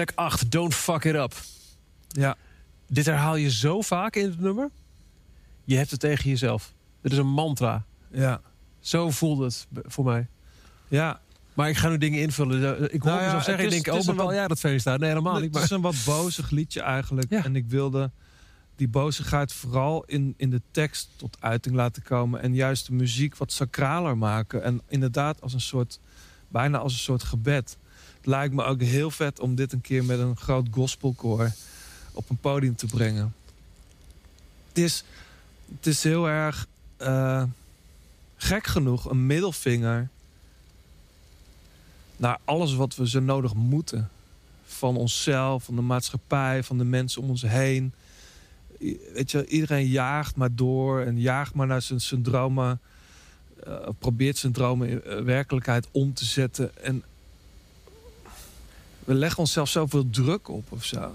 Track 8, Don't Fuck It Up. Ja, Dit herhaal je zo vaak in het nummer. Je hebt het tegen jezelf. Dit is een mantra. ja, Zo voelde het voor mij. ja. Maar ik ga nu dingen invullen. Ik hoor Nou ja, mezelf zeggen, ik denk, oh, maar wel, ja, dat feest daar. Nee, helemaal niet. Het Maar... is een wat bozig liedje eigenlijk. Ja. En ik wilde die bozigheid vooral in, in de tekst tot uiting laten komen. En juist de muziek wat sacraler maken. En inderdaad als een soort, bijna als een soort gebed. Het lijkt me ook heel vet om dit een keer met een groot gospelkoor op een podium te brengen. Het is, het is heel erg eh, gek genoeg een middelvinger naar alles wat we zo nodig moeten van onszelf, van de maatschappij, van de mensen om ons heen. Weet je, iedereen jaagt maar door en jaagt maar naar zijn, zijn dromen. eh, probeert zijn dromen in eh, werkelijkheid om te zetten. En we leggen onszelf zoveel druk op of zo.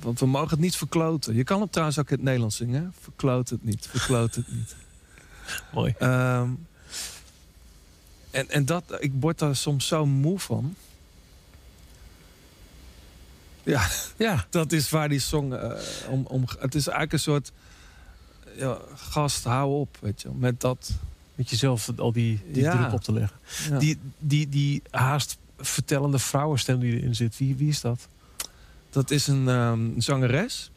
Want we mogen het niet verkloten. Je kan het trouwens ook in het Nederlands zingen. hè? Verkloot het niet, verkloot het niet. Mooi. Ehm, en, en dat, ik word daar soms zo moe van. Ja, Ja, dat is waar die song eh, om, om... Het is eigenlijk een soort... Ja, gast, hou op, weet je. Met dat... met jezelf al die, die Ja. druk op te leggen. Ja. Die, die, die haast vertellende vrouwenstem die erin zit. Wie, wie is dat? Dat is een ehm, zangeres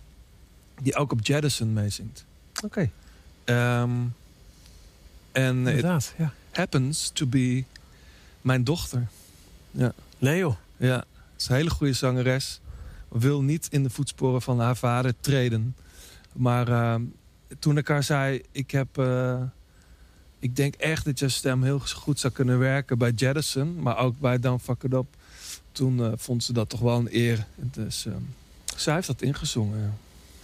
die ook op Jettison meezingt. Oké, Ehm, en it inderdaad. Ja. happens to be mijn dochter. Nee joh. Ja, is een hele goede zangeres. Wil niet in de voetsporen van haar vader treden. Maar ehm, toen ik haar zei, ik heb... eh, ik denk echt dat je stem heel goed zou kunnen werken bij Jettison. Maar ook bij Don't Fuck It Up. Toen eh, vond ze dat toch wel een eer. Dus ehm, zij heeft dat ingezongen. ja.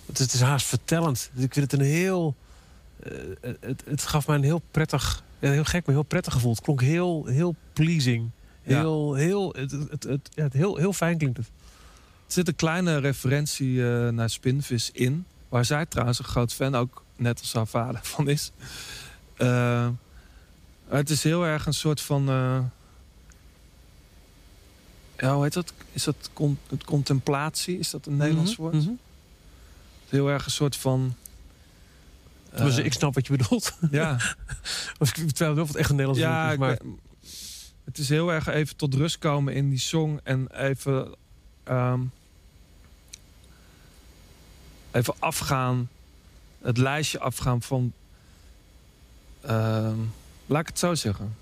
Het is, het is haast vertellend. Ik vind het een heel... eh, het, het gaf mij een heel prettig... Heel gek, maar heel prettig gevoel. Het klonk heel, heel pleasing. Ja. Heel, heel, het, het, het, ja, het heel, heel fijn klinkt het. Er zit een kleine referentie eh, naar Spinvis in. Waar zij trouwens een groot fan ook, net als haar vader, van is. Eh, het is heel erg een soort van... eh, ja, hoe heet dat? Is dat con- het contemplatie? Is dat een Nederlands Mhm, woord? mhm. Heel erg een soort van... Dus ik snap wat je bedoelt. ja, Of ik twijfel of het echt een Nederlands ja woord is. Maar ben- het is heel erg even tot rust komen in die song. En even... ehm, even afgaan. Het lijstje afgaan van... ehm, laat ik het zo zeggen.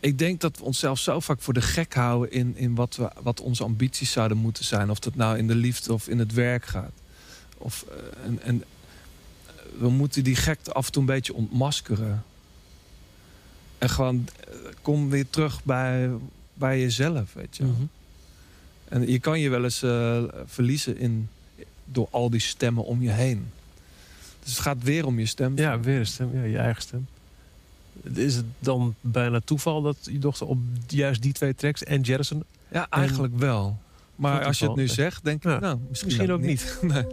Ik denk dat we onszelf zo vaak voor de gek houden... in, in wat, we, wat onze ambities zouden moeten zijn. Of dat nou in de liefde of in het werk gaat. Of, eh, en, en we moeten die gekte af en toe een beetje ontmaskeren. En gewoon, eh, kom weer terug bij, bij jezelf, weet je. Mhm. En je kan je wel eens eh, verliezen in, door al die stemmen om je heen. Dus het gaat weer om je stem. Ja, weer een stem. Ja, je eigen stem. Is het dan bijna toeval dat je dochter op juist die twee tracks en Jerison... Ja, eigenlijk wel. Maar als je het nu zegt, denk ik, Ja, nou, misschien, Misschien ook niet. niet. Nee.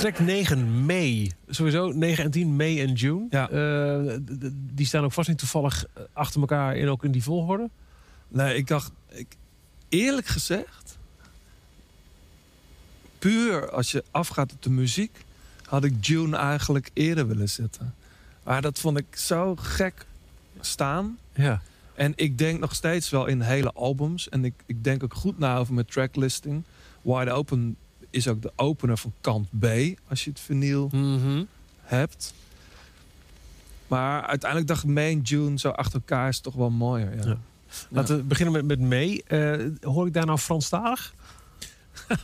Track 9, May. Sowieso 9 en 10, May en June. Ja. Eh, die staan ook vast niet toevallig eh, achter elkaar in, ook in die volgorde. Nee, ik dacht, ik, eerlijk gezegd, puur als je afgaat op de muziek, had ik June eigenlijk eerder willen zetten. Maar dat vond ik zo gek staan. Ja. En ik denk nog steeds wel in hele albums. En ik, ik denk ook goed na over mijn tracklisting. Wide Open is ook de opener van kant B, als je het vinyl Mhm. hebt. Maar uiteindelijk dacht ik, May en June zo achter elkaar is toch wel mooier. Ja. Ja. Laten we beginnen met, met May. Eh, hoor ik daar nou Franstalig?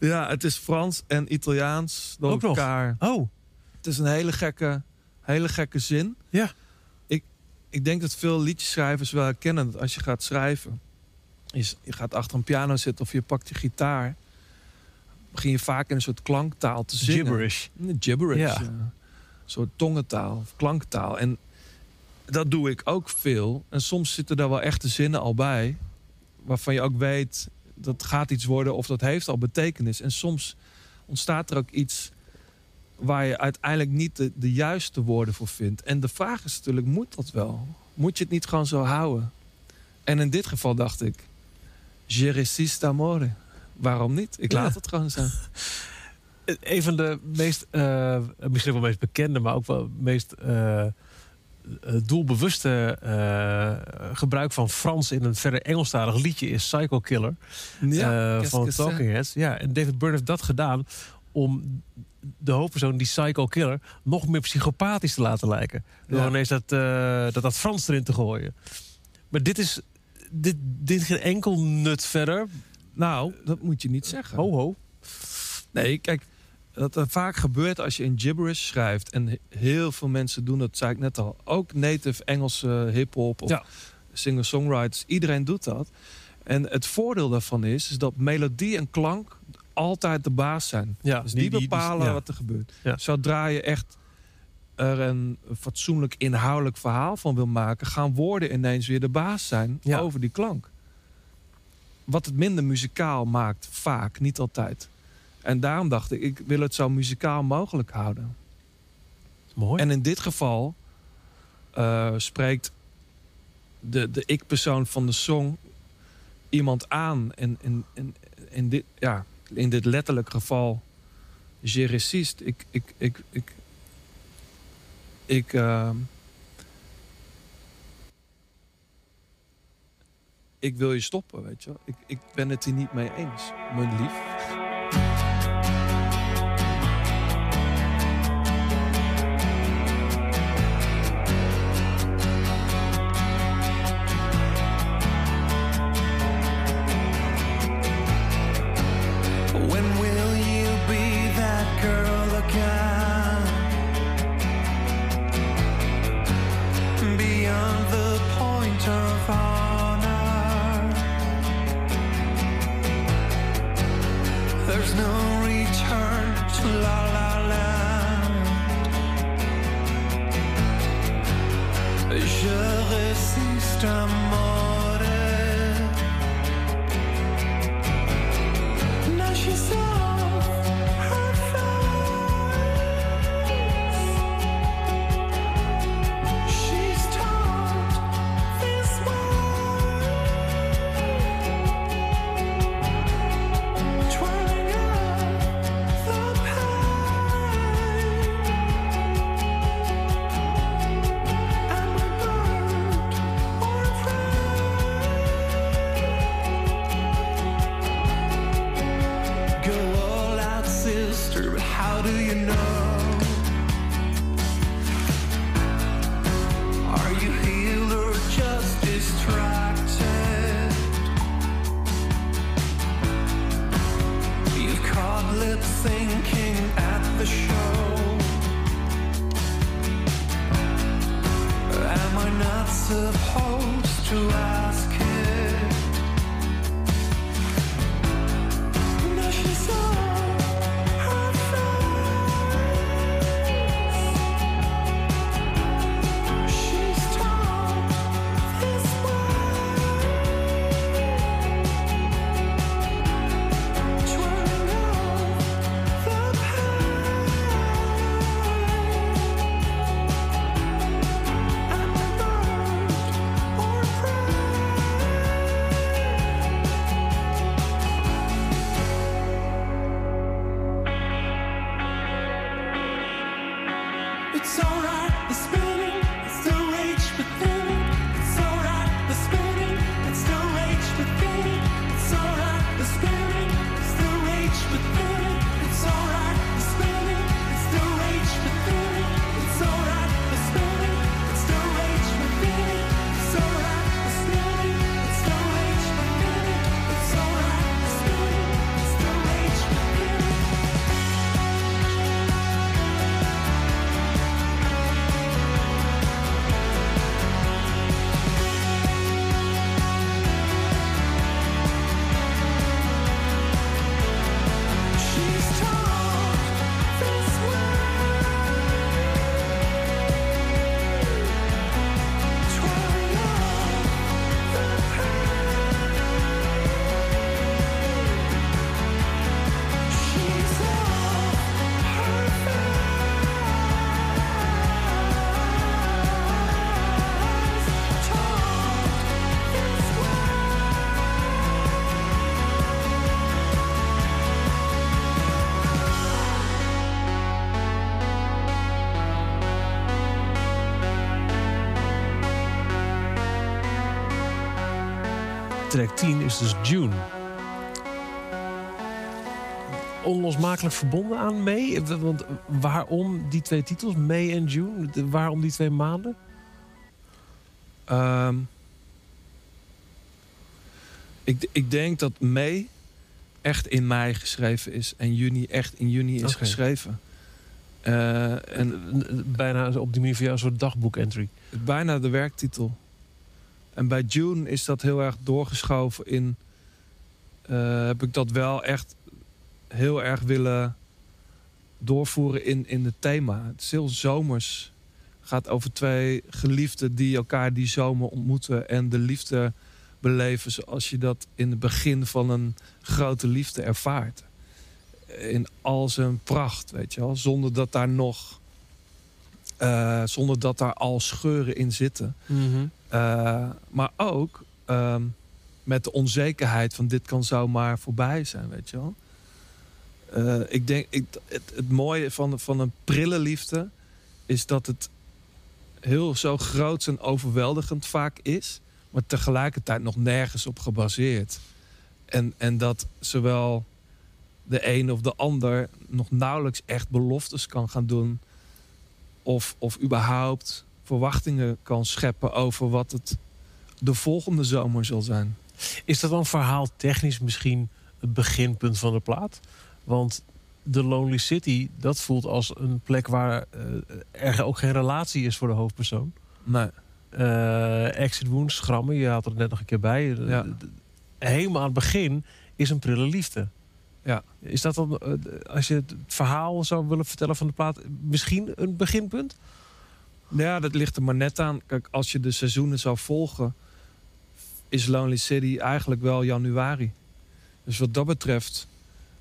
Ja, het is Frans en Italiaans door Ook nog? elkaar. Oh, Het is een hele gekke, hele gekke zin. Ja. Ik, ik denk dat veel liedjeschrijvers wel herkennen dat als je gaat schrijven... Is, je gaat achter een piano zitten of je pakt je gitaar... begin je vaak in een soort klanktaal te zingen. gibberish. Gibberish. Ja. Een soort tongentaal of klanktaal. En dat doe ik ook veel. En soms zitten daar wel echte zinnen al bij... waarvan je ook weet dat gaat iets worden of dat heeft al betekenis. En soms ontstaat er ook iets waar je uiteindelijk niet de, de juiste woorden voor vindt. En de vraag is natuurlijk, moet dat wel? Moet je het niet gewoon zo houden? En in dit geval dacht ik, je amore. Waarom niet? Ik laat Ja. het gewoon zo. Een van de meest, eh, misschien wel meest bekende, maar ook wel meest eh, eh, doelbewuste gebruik van Frans in een verder Engelstalig liedje is Psycho Killer Ja, van? Talking Heads. Ja, en David Byrne heeft dat gedaan om de hoofdpersoon, die Psycho Killer, nog meer psychopathisch te laten lijken. Door Ja. ineens dat, dat, dat Frans erin te gooien. Maar dit is dit, dit geen enkel nut verder. Nou, dat moet je niet zeggen. Ho ho. Nee, kijk, dat er vaak gebeurt als je in gibberish schrijft. En he- heel veel mensen doen dat, zei ik net al. Ook native Engelse hip-hop of Ja. singer-songwriters. Iedereen doet dat. En het voordeel daarvan is, is dat melodie en klank altijd de baas zijn. Ja, Dus die, bepalen ja. wat er gebeurt. Ja. Zodra je echt er een fatsoenlijk inhoudelijk verhaal van wil maken, gaan woorden ineens weer de baas zijn Ja. over die klank. Wat het minder muzikaal maakt, vaak, niet altijd. En daarom dacht ik, ik wil het zo muzikaal mogelijk houden. Mooi. En in dit geval eh, spreekt de, de ik-persoon van de song iemand aan. En in, in, in, dit, ja, in dit letterlijk geval, je resist. Ik, ik, ik, ik, ik, eh, ik wil je stoppen, weet je. Ik, ik ben het hier niet mee eens, mijn lief. 10 is dus June. Onlosmakelijk verbonden aan May? Want waarom die twee titels, May en June? Waarom die twee maanden? Ehm, ik, ik denk dat mei echt in mei geschreven is en juni echt in juni is geschreven. Eh, en bijna op die manier voor jou een soort dagboek-entry. bijna de werktitel. En bij June is dat heel erg doorgeschoven in. eh, heb ik dat wel echt heel erg willen doorvoeren in, in het thema. Het is heel zomers. gaat over twee geliefden die elkaar die zomer ontmoeten en de liefde beleven zoals je dat in het begin van een grote liefde ervaart. In al zijn pracht, weet je wel. Zonder dat daar nog. eh, zonder dat daar al scheuren in zitten. Eh, maar ook ehm, met de onzekerheid van dit kan zomaar voorbij zijn, weet je wel. Eh, ik denk, ik, het, het mooie van, van een prille liefde is dat het heel zo groot en overweldigend vaak is, maar tegelijkertijd nog nergens op gebaseerd. En, en dat zowel de een of de ander nog nauwelijks echt beloftes kan gaan doen, of, of überhaupt verwachtingen kan scheppen over wat het de volgende zomer zal zijn. Is dat dan verhaal technisch misschien het beginpunt van de plaat? Want The Lonely City, dat voelt als een plek waar eh, er ook geen relatie is voor de hoofdpersoon. Nee. Eh, Exit Wounds, Schrammen, je had er net nog een keer bij. Ja. Helemaal aan het begin is een prille liefde. Ja. Is dat dan, eh, als je het verhaal zou willen vertellen van de plaat, misschien een beginpunt? Ja, dat ligt er maar net aan. Kijk, als je de seizoenen zou volgen, is Lonely City eigenlijk wel januari. Dus wat dat betreft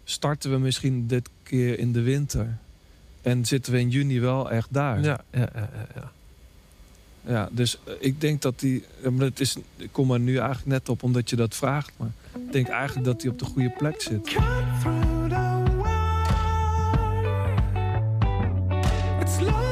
starten we misschien dit keer in de winter. En zitten we in juni wel echt daar. Ja, ja, ja, ja, ja. Dus eh, ik denk dat die. maar het is, ik kom er nu eigenlijk net op omdat je dat vraagt. Maar ik denk eigenlijk dat die op de goede plek zit. Cut through the wire. It's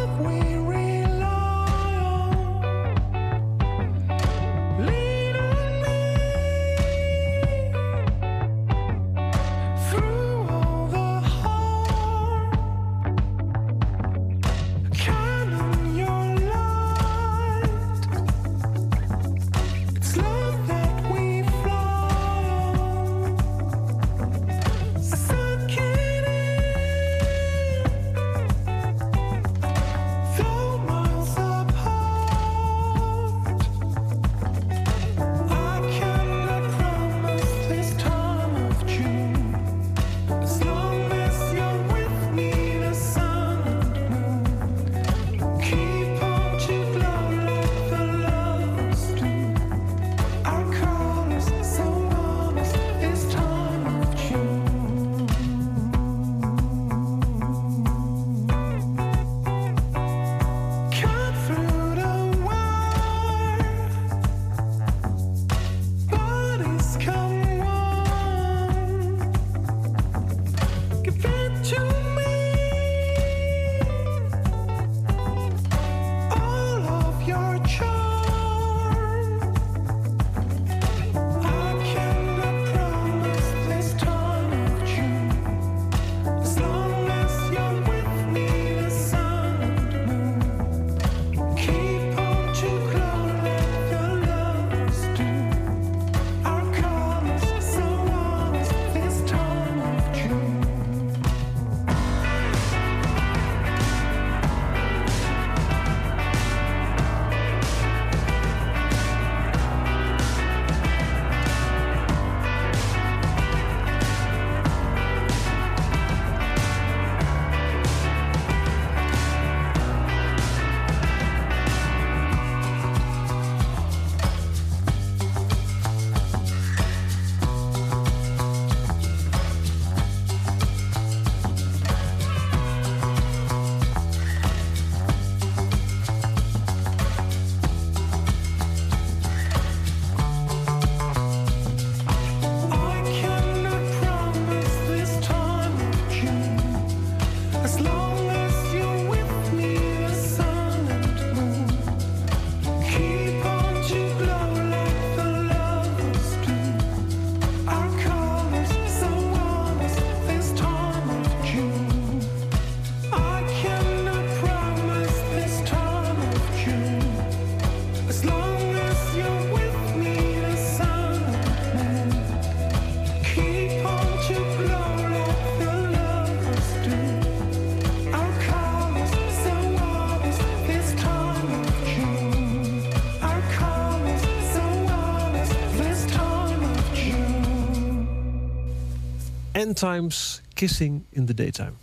End Times Kissing in the Daytime.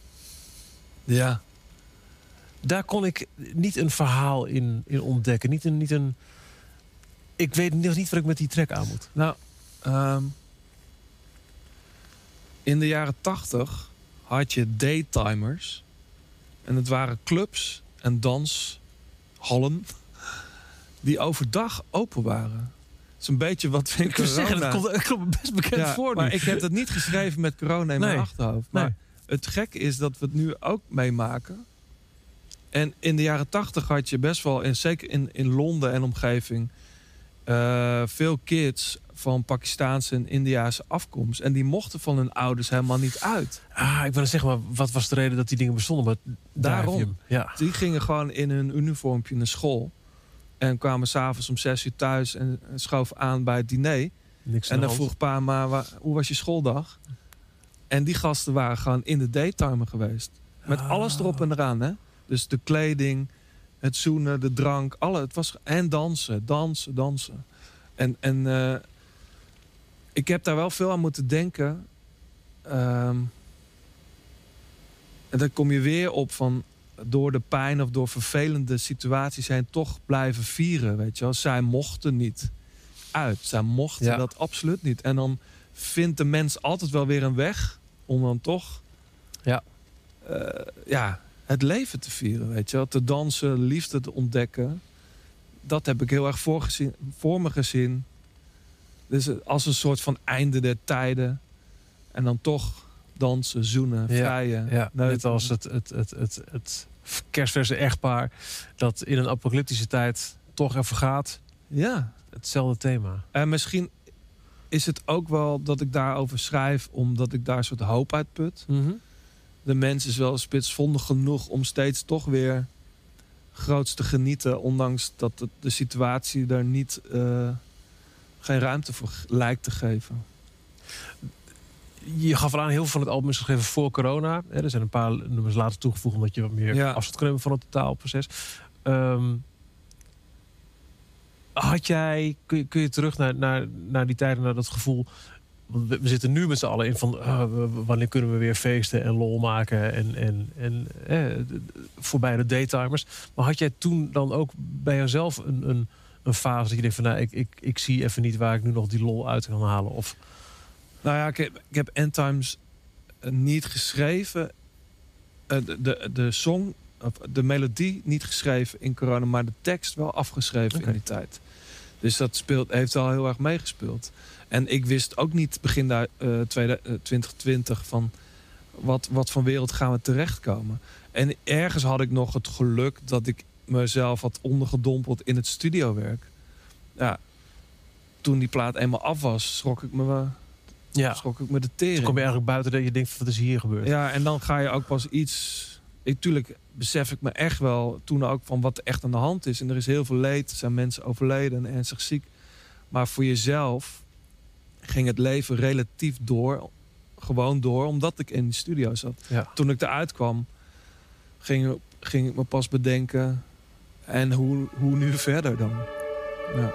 Ja. Daar kon ik niet een verhaal in, in ontdekken. Niet een, niet een... Ik weet nog niet wat ik met die track aan moet. Nou, ehm, in de jaren tachtig had je daytimers. En het waren clubs en danshallen die overdag open waren. Het is een beetje wat in Ik wil zeggen, dat corona- komt, dat komt best bekend Ja, voor nu. maar ik heb het niet geschreven met corona in mijn achterhoofd. Maar Nee. het gekke is dat we het nu ook meemaken. En in de jaren tachtig had je best wel, en zeker in, in Londen en omgeving, eh, veel kids van Pakistaanse en Indiaanse afkomst. En die mochten van hun ouders helemaal niet uit. Ah, ik wil zeggen, maar wat was de reden dat die dingen bestonden? Maar Daarom. Ja. Die gingen gewoon in hun uniformpje naar school. En kwamen s'avonds om zes uur thuis en schoven aan bij het diner. Niks En dan hand. vroeg pa, maar hoe was je schooldag? En die gasten waren gewoon in de daytimer geweest. Met Ah. alles erop en eraan, hè? Dus de kleding, het zoenen, de drank, alle. Het was en dansen, dansen, dansen. En, en eh, ik heb daar wel veel aan moeten denken. Ehm, en dan kom je weer op van door de pijn of door vervelende situaties heen toch blijven vieren, weet je wel. Zij mochten niet uit. Zij mochten Ja. dat absoluut niet. En dan vindt de mens altijd wel weer een weg om dan toch Ja. eh, ja, het leven te vieren, weet je wel. Te dansen, liefde te ontdekken. Dat heb ik heel erg voor, gezien, voor me gezien. Dus als een soort van einde der tijden. En dan toch dansen, zoenen, vrijen. Ja, net als het, het, het, het, het kerstverse echtpaar... dat in een apocalyptische tijd toch even gaat. Ja, Hetzelfde thema. En misschien is het ook wel dat ik daarover schrijf... omdat ik daar een soort hoop uit put. De mens is wel spitsvondig genoeg om steeds toch weer groots te genieten. Ondanks dat het- de situatie daar niet, eh, geen ruimte voor lijkt te geven. Je gaf al aan, heel veel van het album is geschreven voor corona. Hè, Er zijn een paar nummers later toegevoegd... omdat je wat meer Ja. afstand kan nemen van het totaalproces. Ehm, had jij, kun je, kun je terug naar, naar, naar die tijden, naar dat gevoel... Want we, zitten nu met z'n allen in van... w- wanneer kunnen we weer feesten en lol maken... en, en, en eh, voorbij de daytimers. Maar had jij toen dan ook bij jezelf een, een, een fase... dat je denkt van, nou, ik, ik, ik zie even niet waar ik nu nog die lol uit kan halen? Of, Nou ja, ik heb, ik heb End Times eh, niet geschreven. Eh, de, de, de song, de melodie niet geschreven in corona... maar de tekst wel afgeschreven in die tijd. Dus dat speelt, heeft al heel erg meegespeeld. En ik wist ook niet begin daar, eh, tweede- eh, 2020 van wat, wat voor wereld gaan we terechtkomen. En ergens had ik nog het geluk dat ik mezelf had ondergedompeld in het studiowerk. Ja, toen die plaat eenmaal af was, schrok ik me, wel- ja, schrok ik me de tering. kom je eigenlijk buiten dat je denkt, wat is hier gebeurd? Ja, en dan ga je ook pas iets. Ik, tuurlijk besef ik me echt wel toen ook van wat er echt aan de hand is. En er is heel veel leed. Er zijn mensen overleden en ernstig ziek. Maar voor jezelf ging het leven relatief door. Gewoon door, omdat ik in de studio zat. Ja. Toen ik eruit kwam, ging, ging ik me pas bedenken. En hoe, hoe nu verder dan? Ja.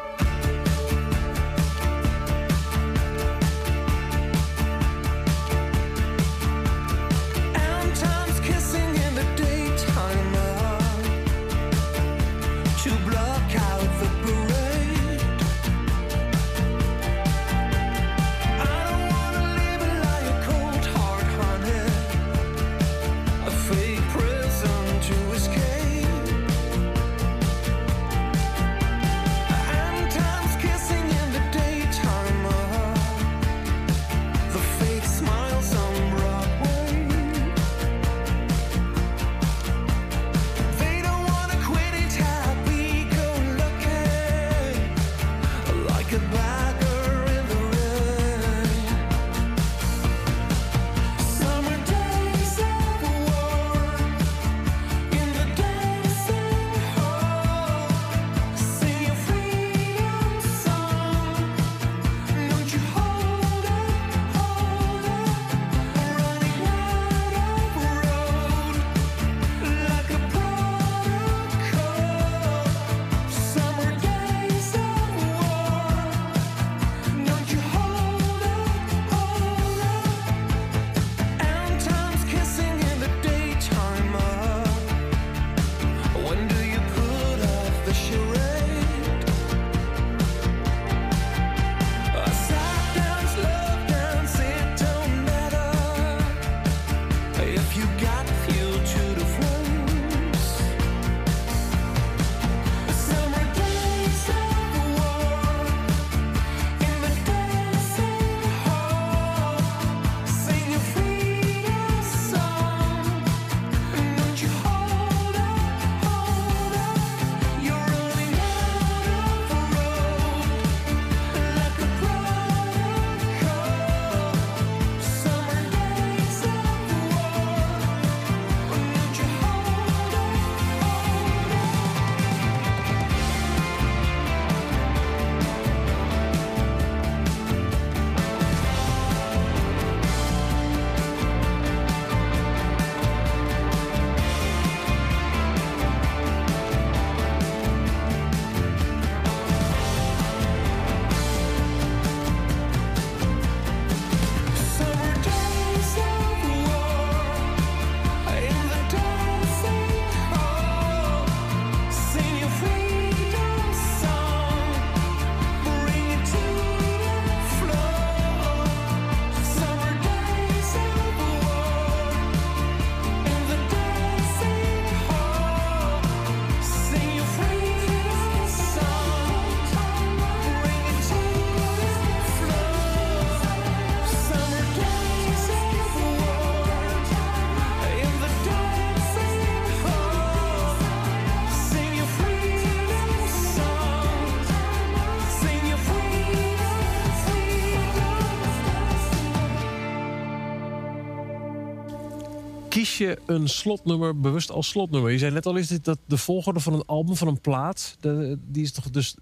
Kies je een slotnummer bewust als slotnummer? Je zei net al, is dit dat de volgorde van een album, van een plaat? De, die is toch dus...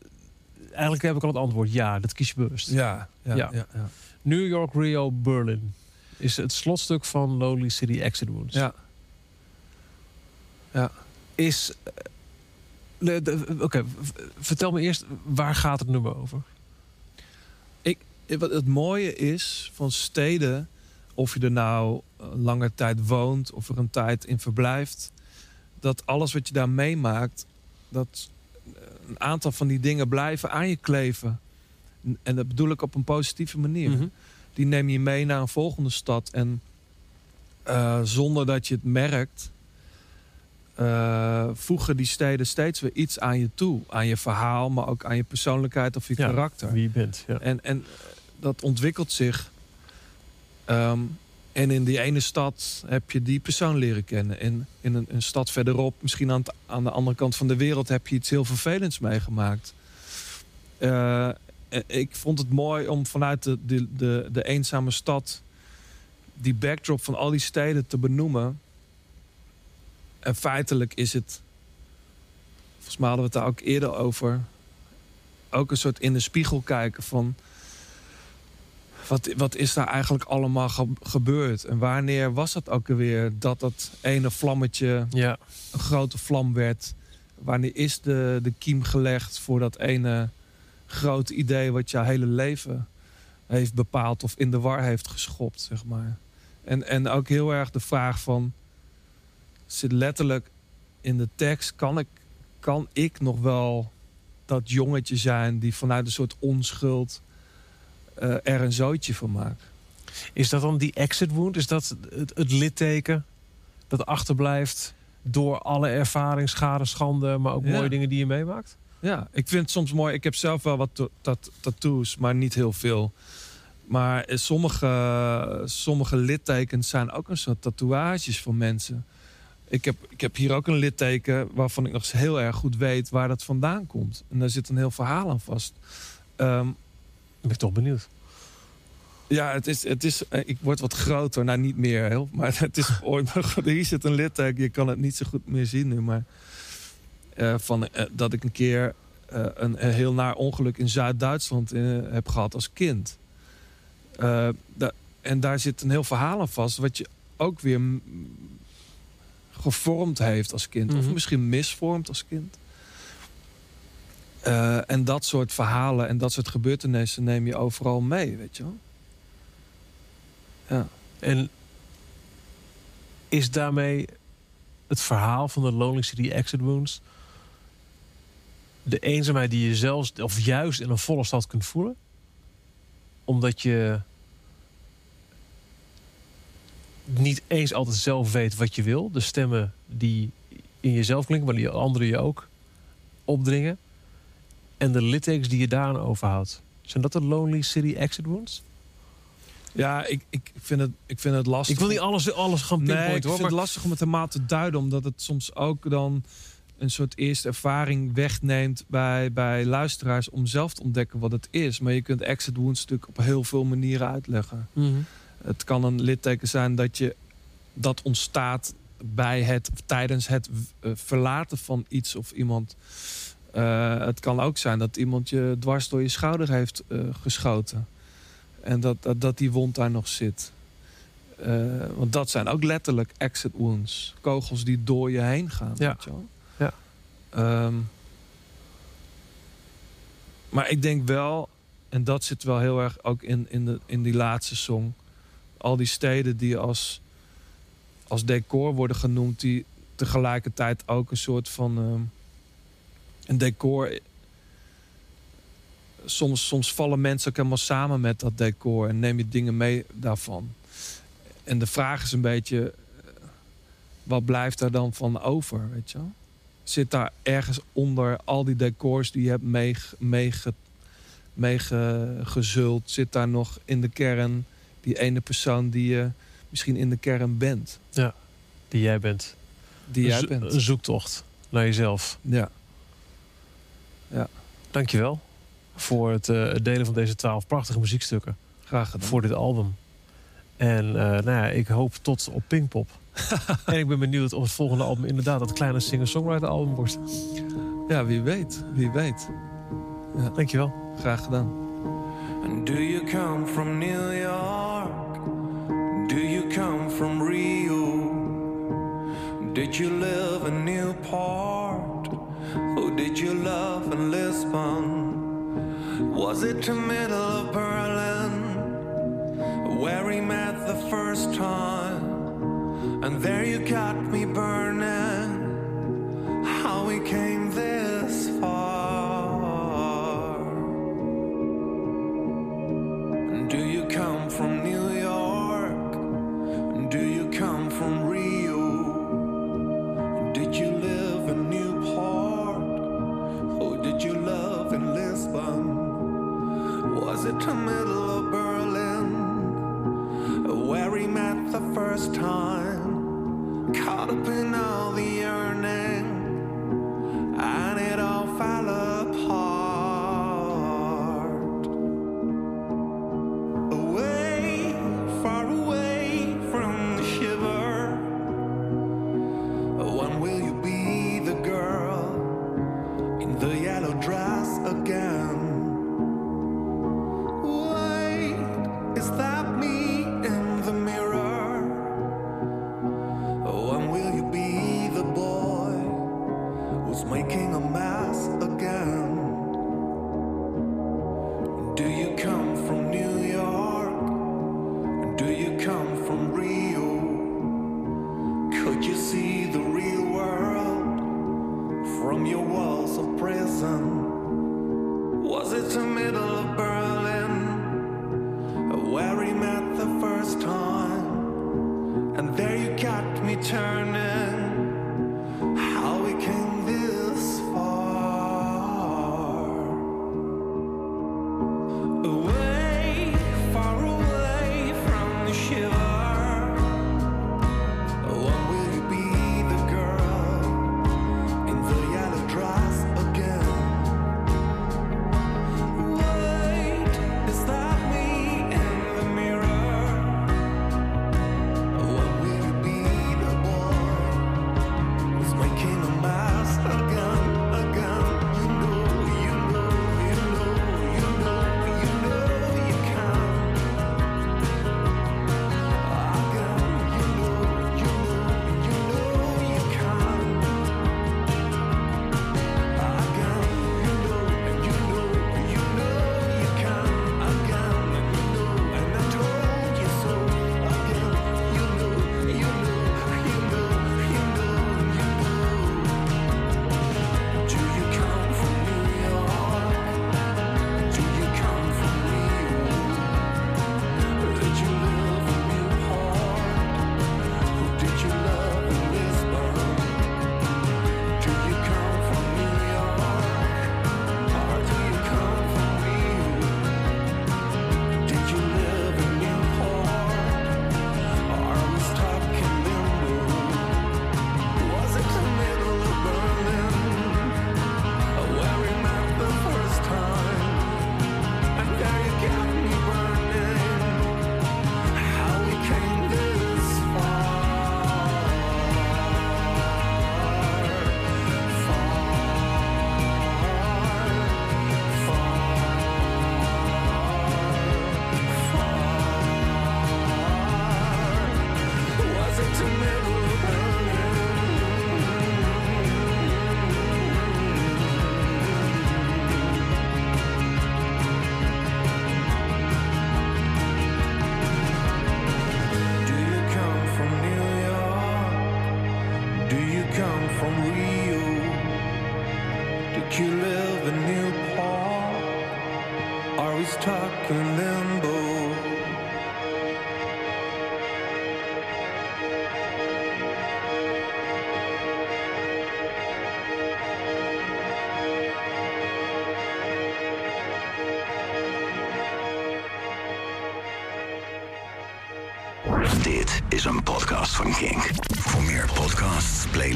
Eigenlijk heb ik al het antwoord. Ja, dat kies je bewust. Ja, ja, Ja. ja. ja, New York, Rio, Berlin. Is het slotstuk van Lonely City Exit Wounds. ja. ja. Is... eh, Oké, vertel me eerst, waar gaat het nummer over? Wat het mooie is van steden, of je er nou een lange tijd woont of er een tijd in verblijft, dat alles wat je daar meemaakt, dat een aantal van die dingen blijven aan je kleven. En dat bedoel ik op een positieve manier. Mhm. Die neem je mee naar een volgende stad. En eh, zonder dat je het merkt, eh, voegen die steden steeds weer iets aan je toe. Aan je verhaal, maar ook aan je persoonlijkheid of je Ja, karakter. Wie je bent, ja. En, en eh, dat ontwikkelt zich. Ehm, en in die ene stad heb je die persoon leren kennen. En in een, een stad verderop, misschien aan, aan de andere kant van de wereld, heb je iets heel vervelends meegemaakt. Eh, en ik vond het mooi om vanuit de, de, de, de eenzame stad die backdrop van al die steden te benoemen. En feitelijk is het, volgens mij hadden we het daar ook eerder over, ook een soort in de spiegel kijken van wat, wat is daar eigenlijk allemaal ge- gebeurd? En wanneer was het ook alweer dat dat ene vlammetje ja. een grote vlam werd? Wanneer is de, de kiem gelegd voor dat ene grote idee wat jouw hele leven heeft bepaald of in de war heeft geschopt, zeg maar. En, en ook heel erg de vraag van, zit letterlijk in de tekst, kan ik, kan ik nog wel dat jongetje zijn die vanuit een soort onschuld eh, er een zootje van maakt? Is dat dan die exit wound? Is dat het, het litteken dat achterblijft door alle ervaring, schade, schande, maar ook Ja. mooie dingen die je meemaakt? Ja, ik vind het soms mooi. Ik heb zelf wel wat to- tat- tattoos, maar niet heel veel. Maar eh, sommige, sommige littekens zijn ook een soort tatoeages voor mensen. Ik heb, ik heb hier ook een litteken waarvan ik nog eens heel erg goed weet waar dat vandaan komt. En daar zit een heel verhaal aan vast. Ehm, Ben ik toch benieuwd. ja, het is, het is, eh, ik word wat groter. Nou, niet meer heel. Maar het is ooit. Hier zit een litteken. Je kan het niet zo goed meer zien nu. Maar eh, van, eh, dat ik een keer een, een heel naar ongeluk in Zuid-Duitsland heb gehad als kind. Da- en daar zit een heel verhaal aan vast. Wat je ook weer gevormd heeft als kind. Of Mhm. misschien misvormd als kind. Eh, en dat soort verhalen en dat soort gebeurtenissen neem je overal mee, weet je wel. Ja. En is daarmee het verhaal van de Lonely City Exit Wounds de eenzaamheid die je zelfs of juist in een volle stad kunt voelen? Omdat je niet eens altijd zelf weet wat je wil. De stemmen die in jezelf klinken, maar die anderen je ook opdringen. En de littekens die je daaraan overhoudt. Zijn dat de Lonely City Exit Wounds? Ja, ik, ik, vind het, ik vind het lastig. Ik wil niet alles, alles gaan Nee, ik pinpointen vind hoor. het Maar lastig om het helemaal te duiden. Omdat het soms ook dan een soort eerste ervaring wegneemt bij, bij luisteraars om zelf te ontdekken wat het is. Maar je kunt Exit Wounds natuurlijk op heel veel manieren uitleggen. Mhm. Het kan een litteken zijn dat je dat ontstaat bij het tijdens het eh, verlaten van iets of iemand. Eh, het kan ook zijn dat iemand je dwars door je schouder heeft eh, geschoten. En dat, dat, dat die wond daar nog zit. Eh, want dat zijn ook letterlijk exit wounds. Kogels die door je heen gaan. Ja. Weet je wel? Ja. Ehm, maar ik denk wel, en dat zit wel heel erg ook in, in, de, in die laatste song. Al die steden die als, als decor worden genoemd, die tegelijkertijd ook een soort van ehm, een decor. Soms, soms vallen mensen ook helemaal samen met dat decor en neem je dingen mee daarvan. En de vraag is een beetje, eh, wat blijft daar dan van over, weet je wel? Zit daar ergens onder al die decors die je hebt meege- meege- meegezult, zit daar nog in de kern die ene persoon die je misschien in de kern bent, Die jij bent. die jij bent. Een zoektocht naar jezelf. Ja. Ja. Dankjewel voor eh, het delen van deze twaalf prachtige muziekstukken. Graag. Voor dit album. En eh, nou ja, ik hoop tot op pingpong. en ik ben benieuwd of het volgende album inderdaad dat kleine singer-songwriter album wordt. Ja, wie weet. Wie weet. Ja. Dankjewel. Graag gedaan. And do you come from New York? Do you come from Rio? Did you live in Newport? did you love in Lisbon? Was it the middle of Berlin where we met the first time? And there you got me burning. How we came.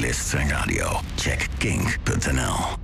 playlists en audio, Check kink.nl.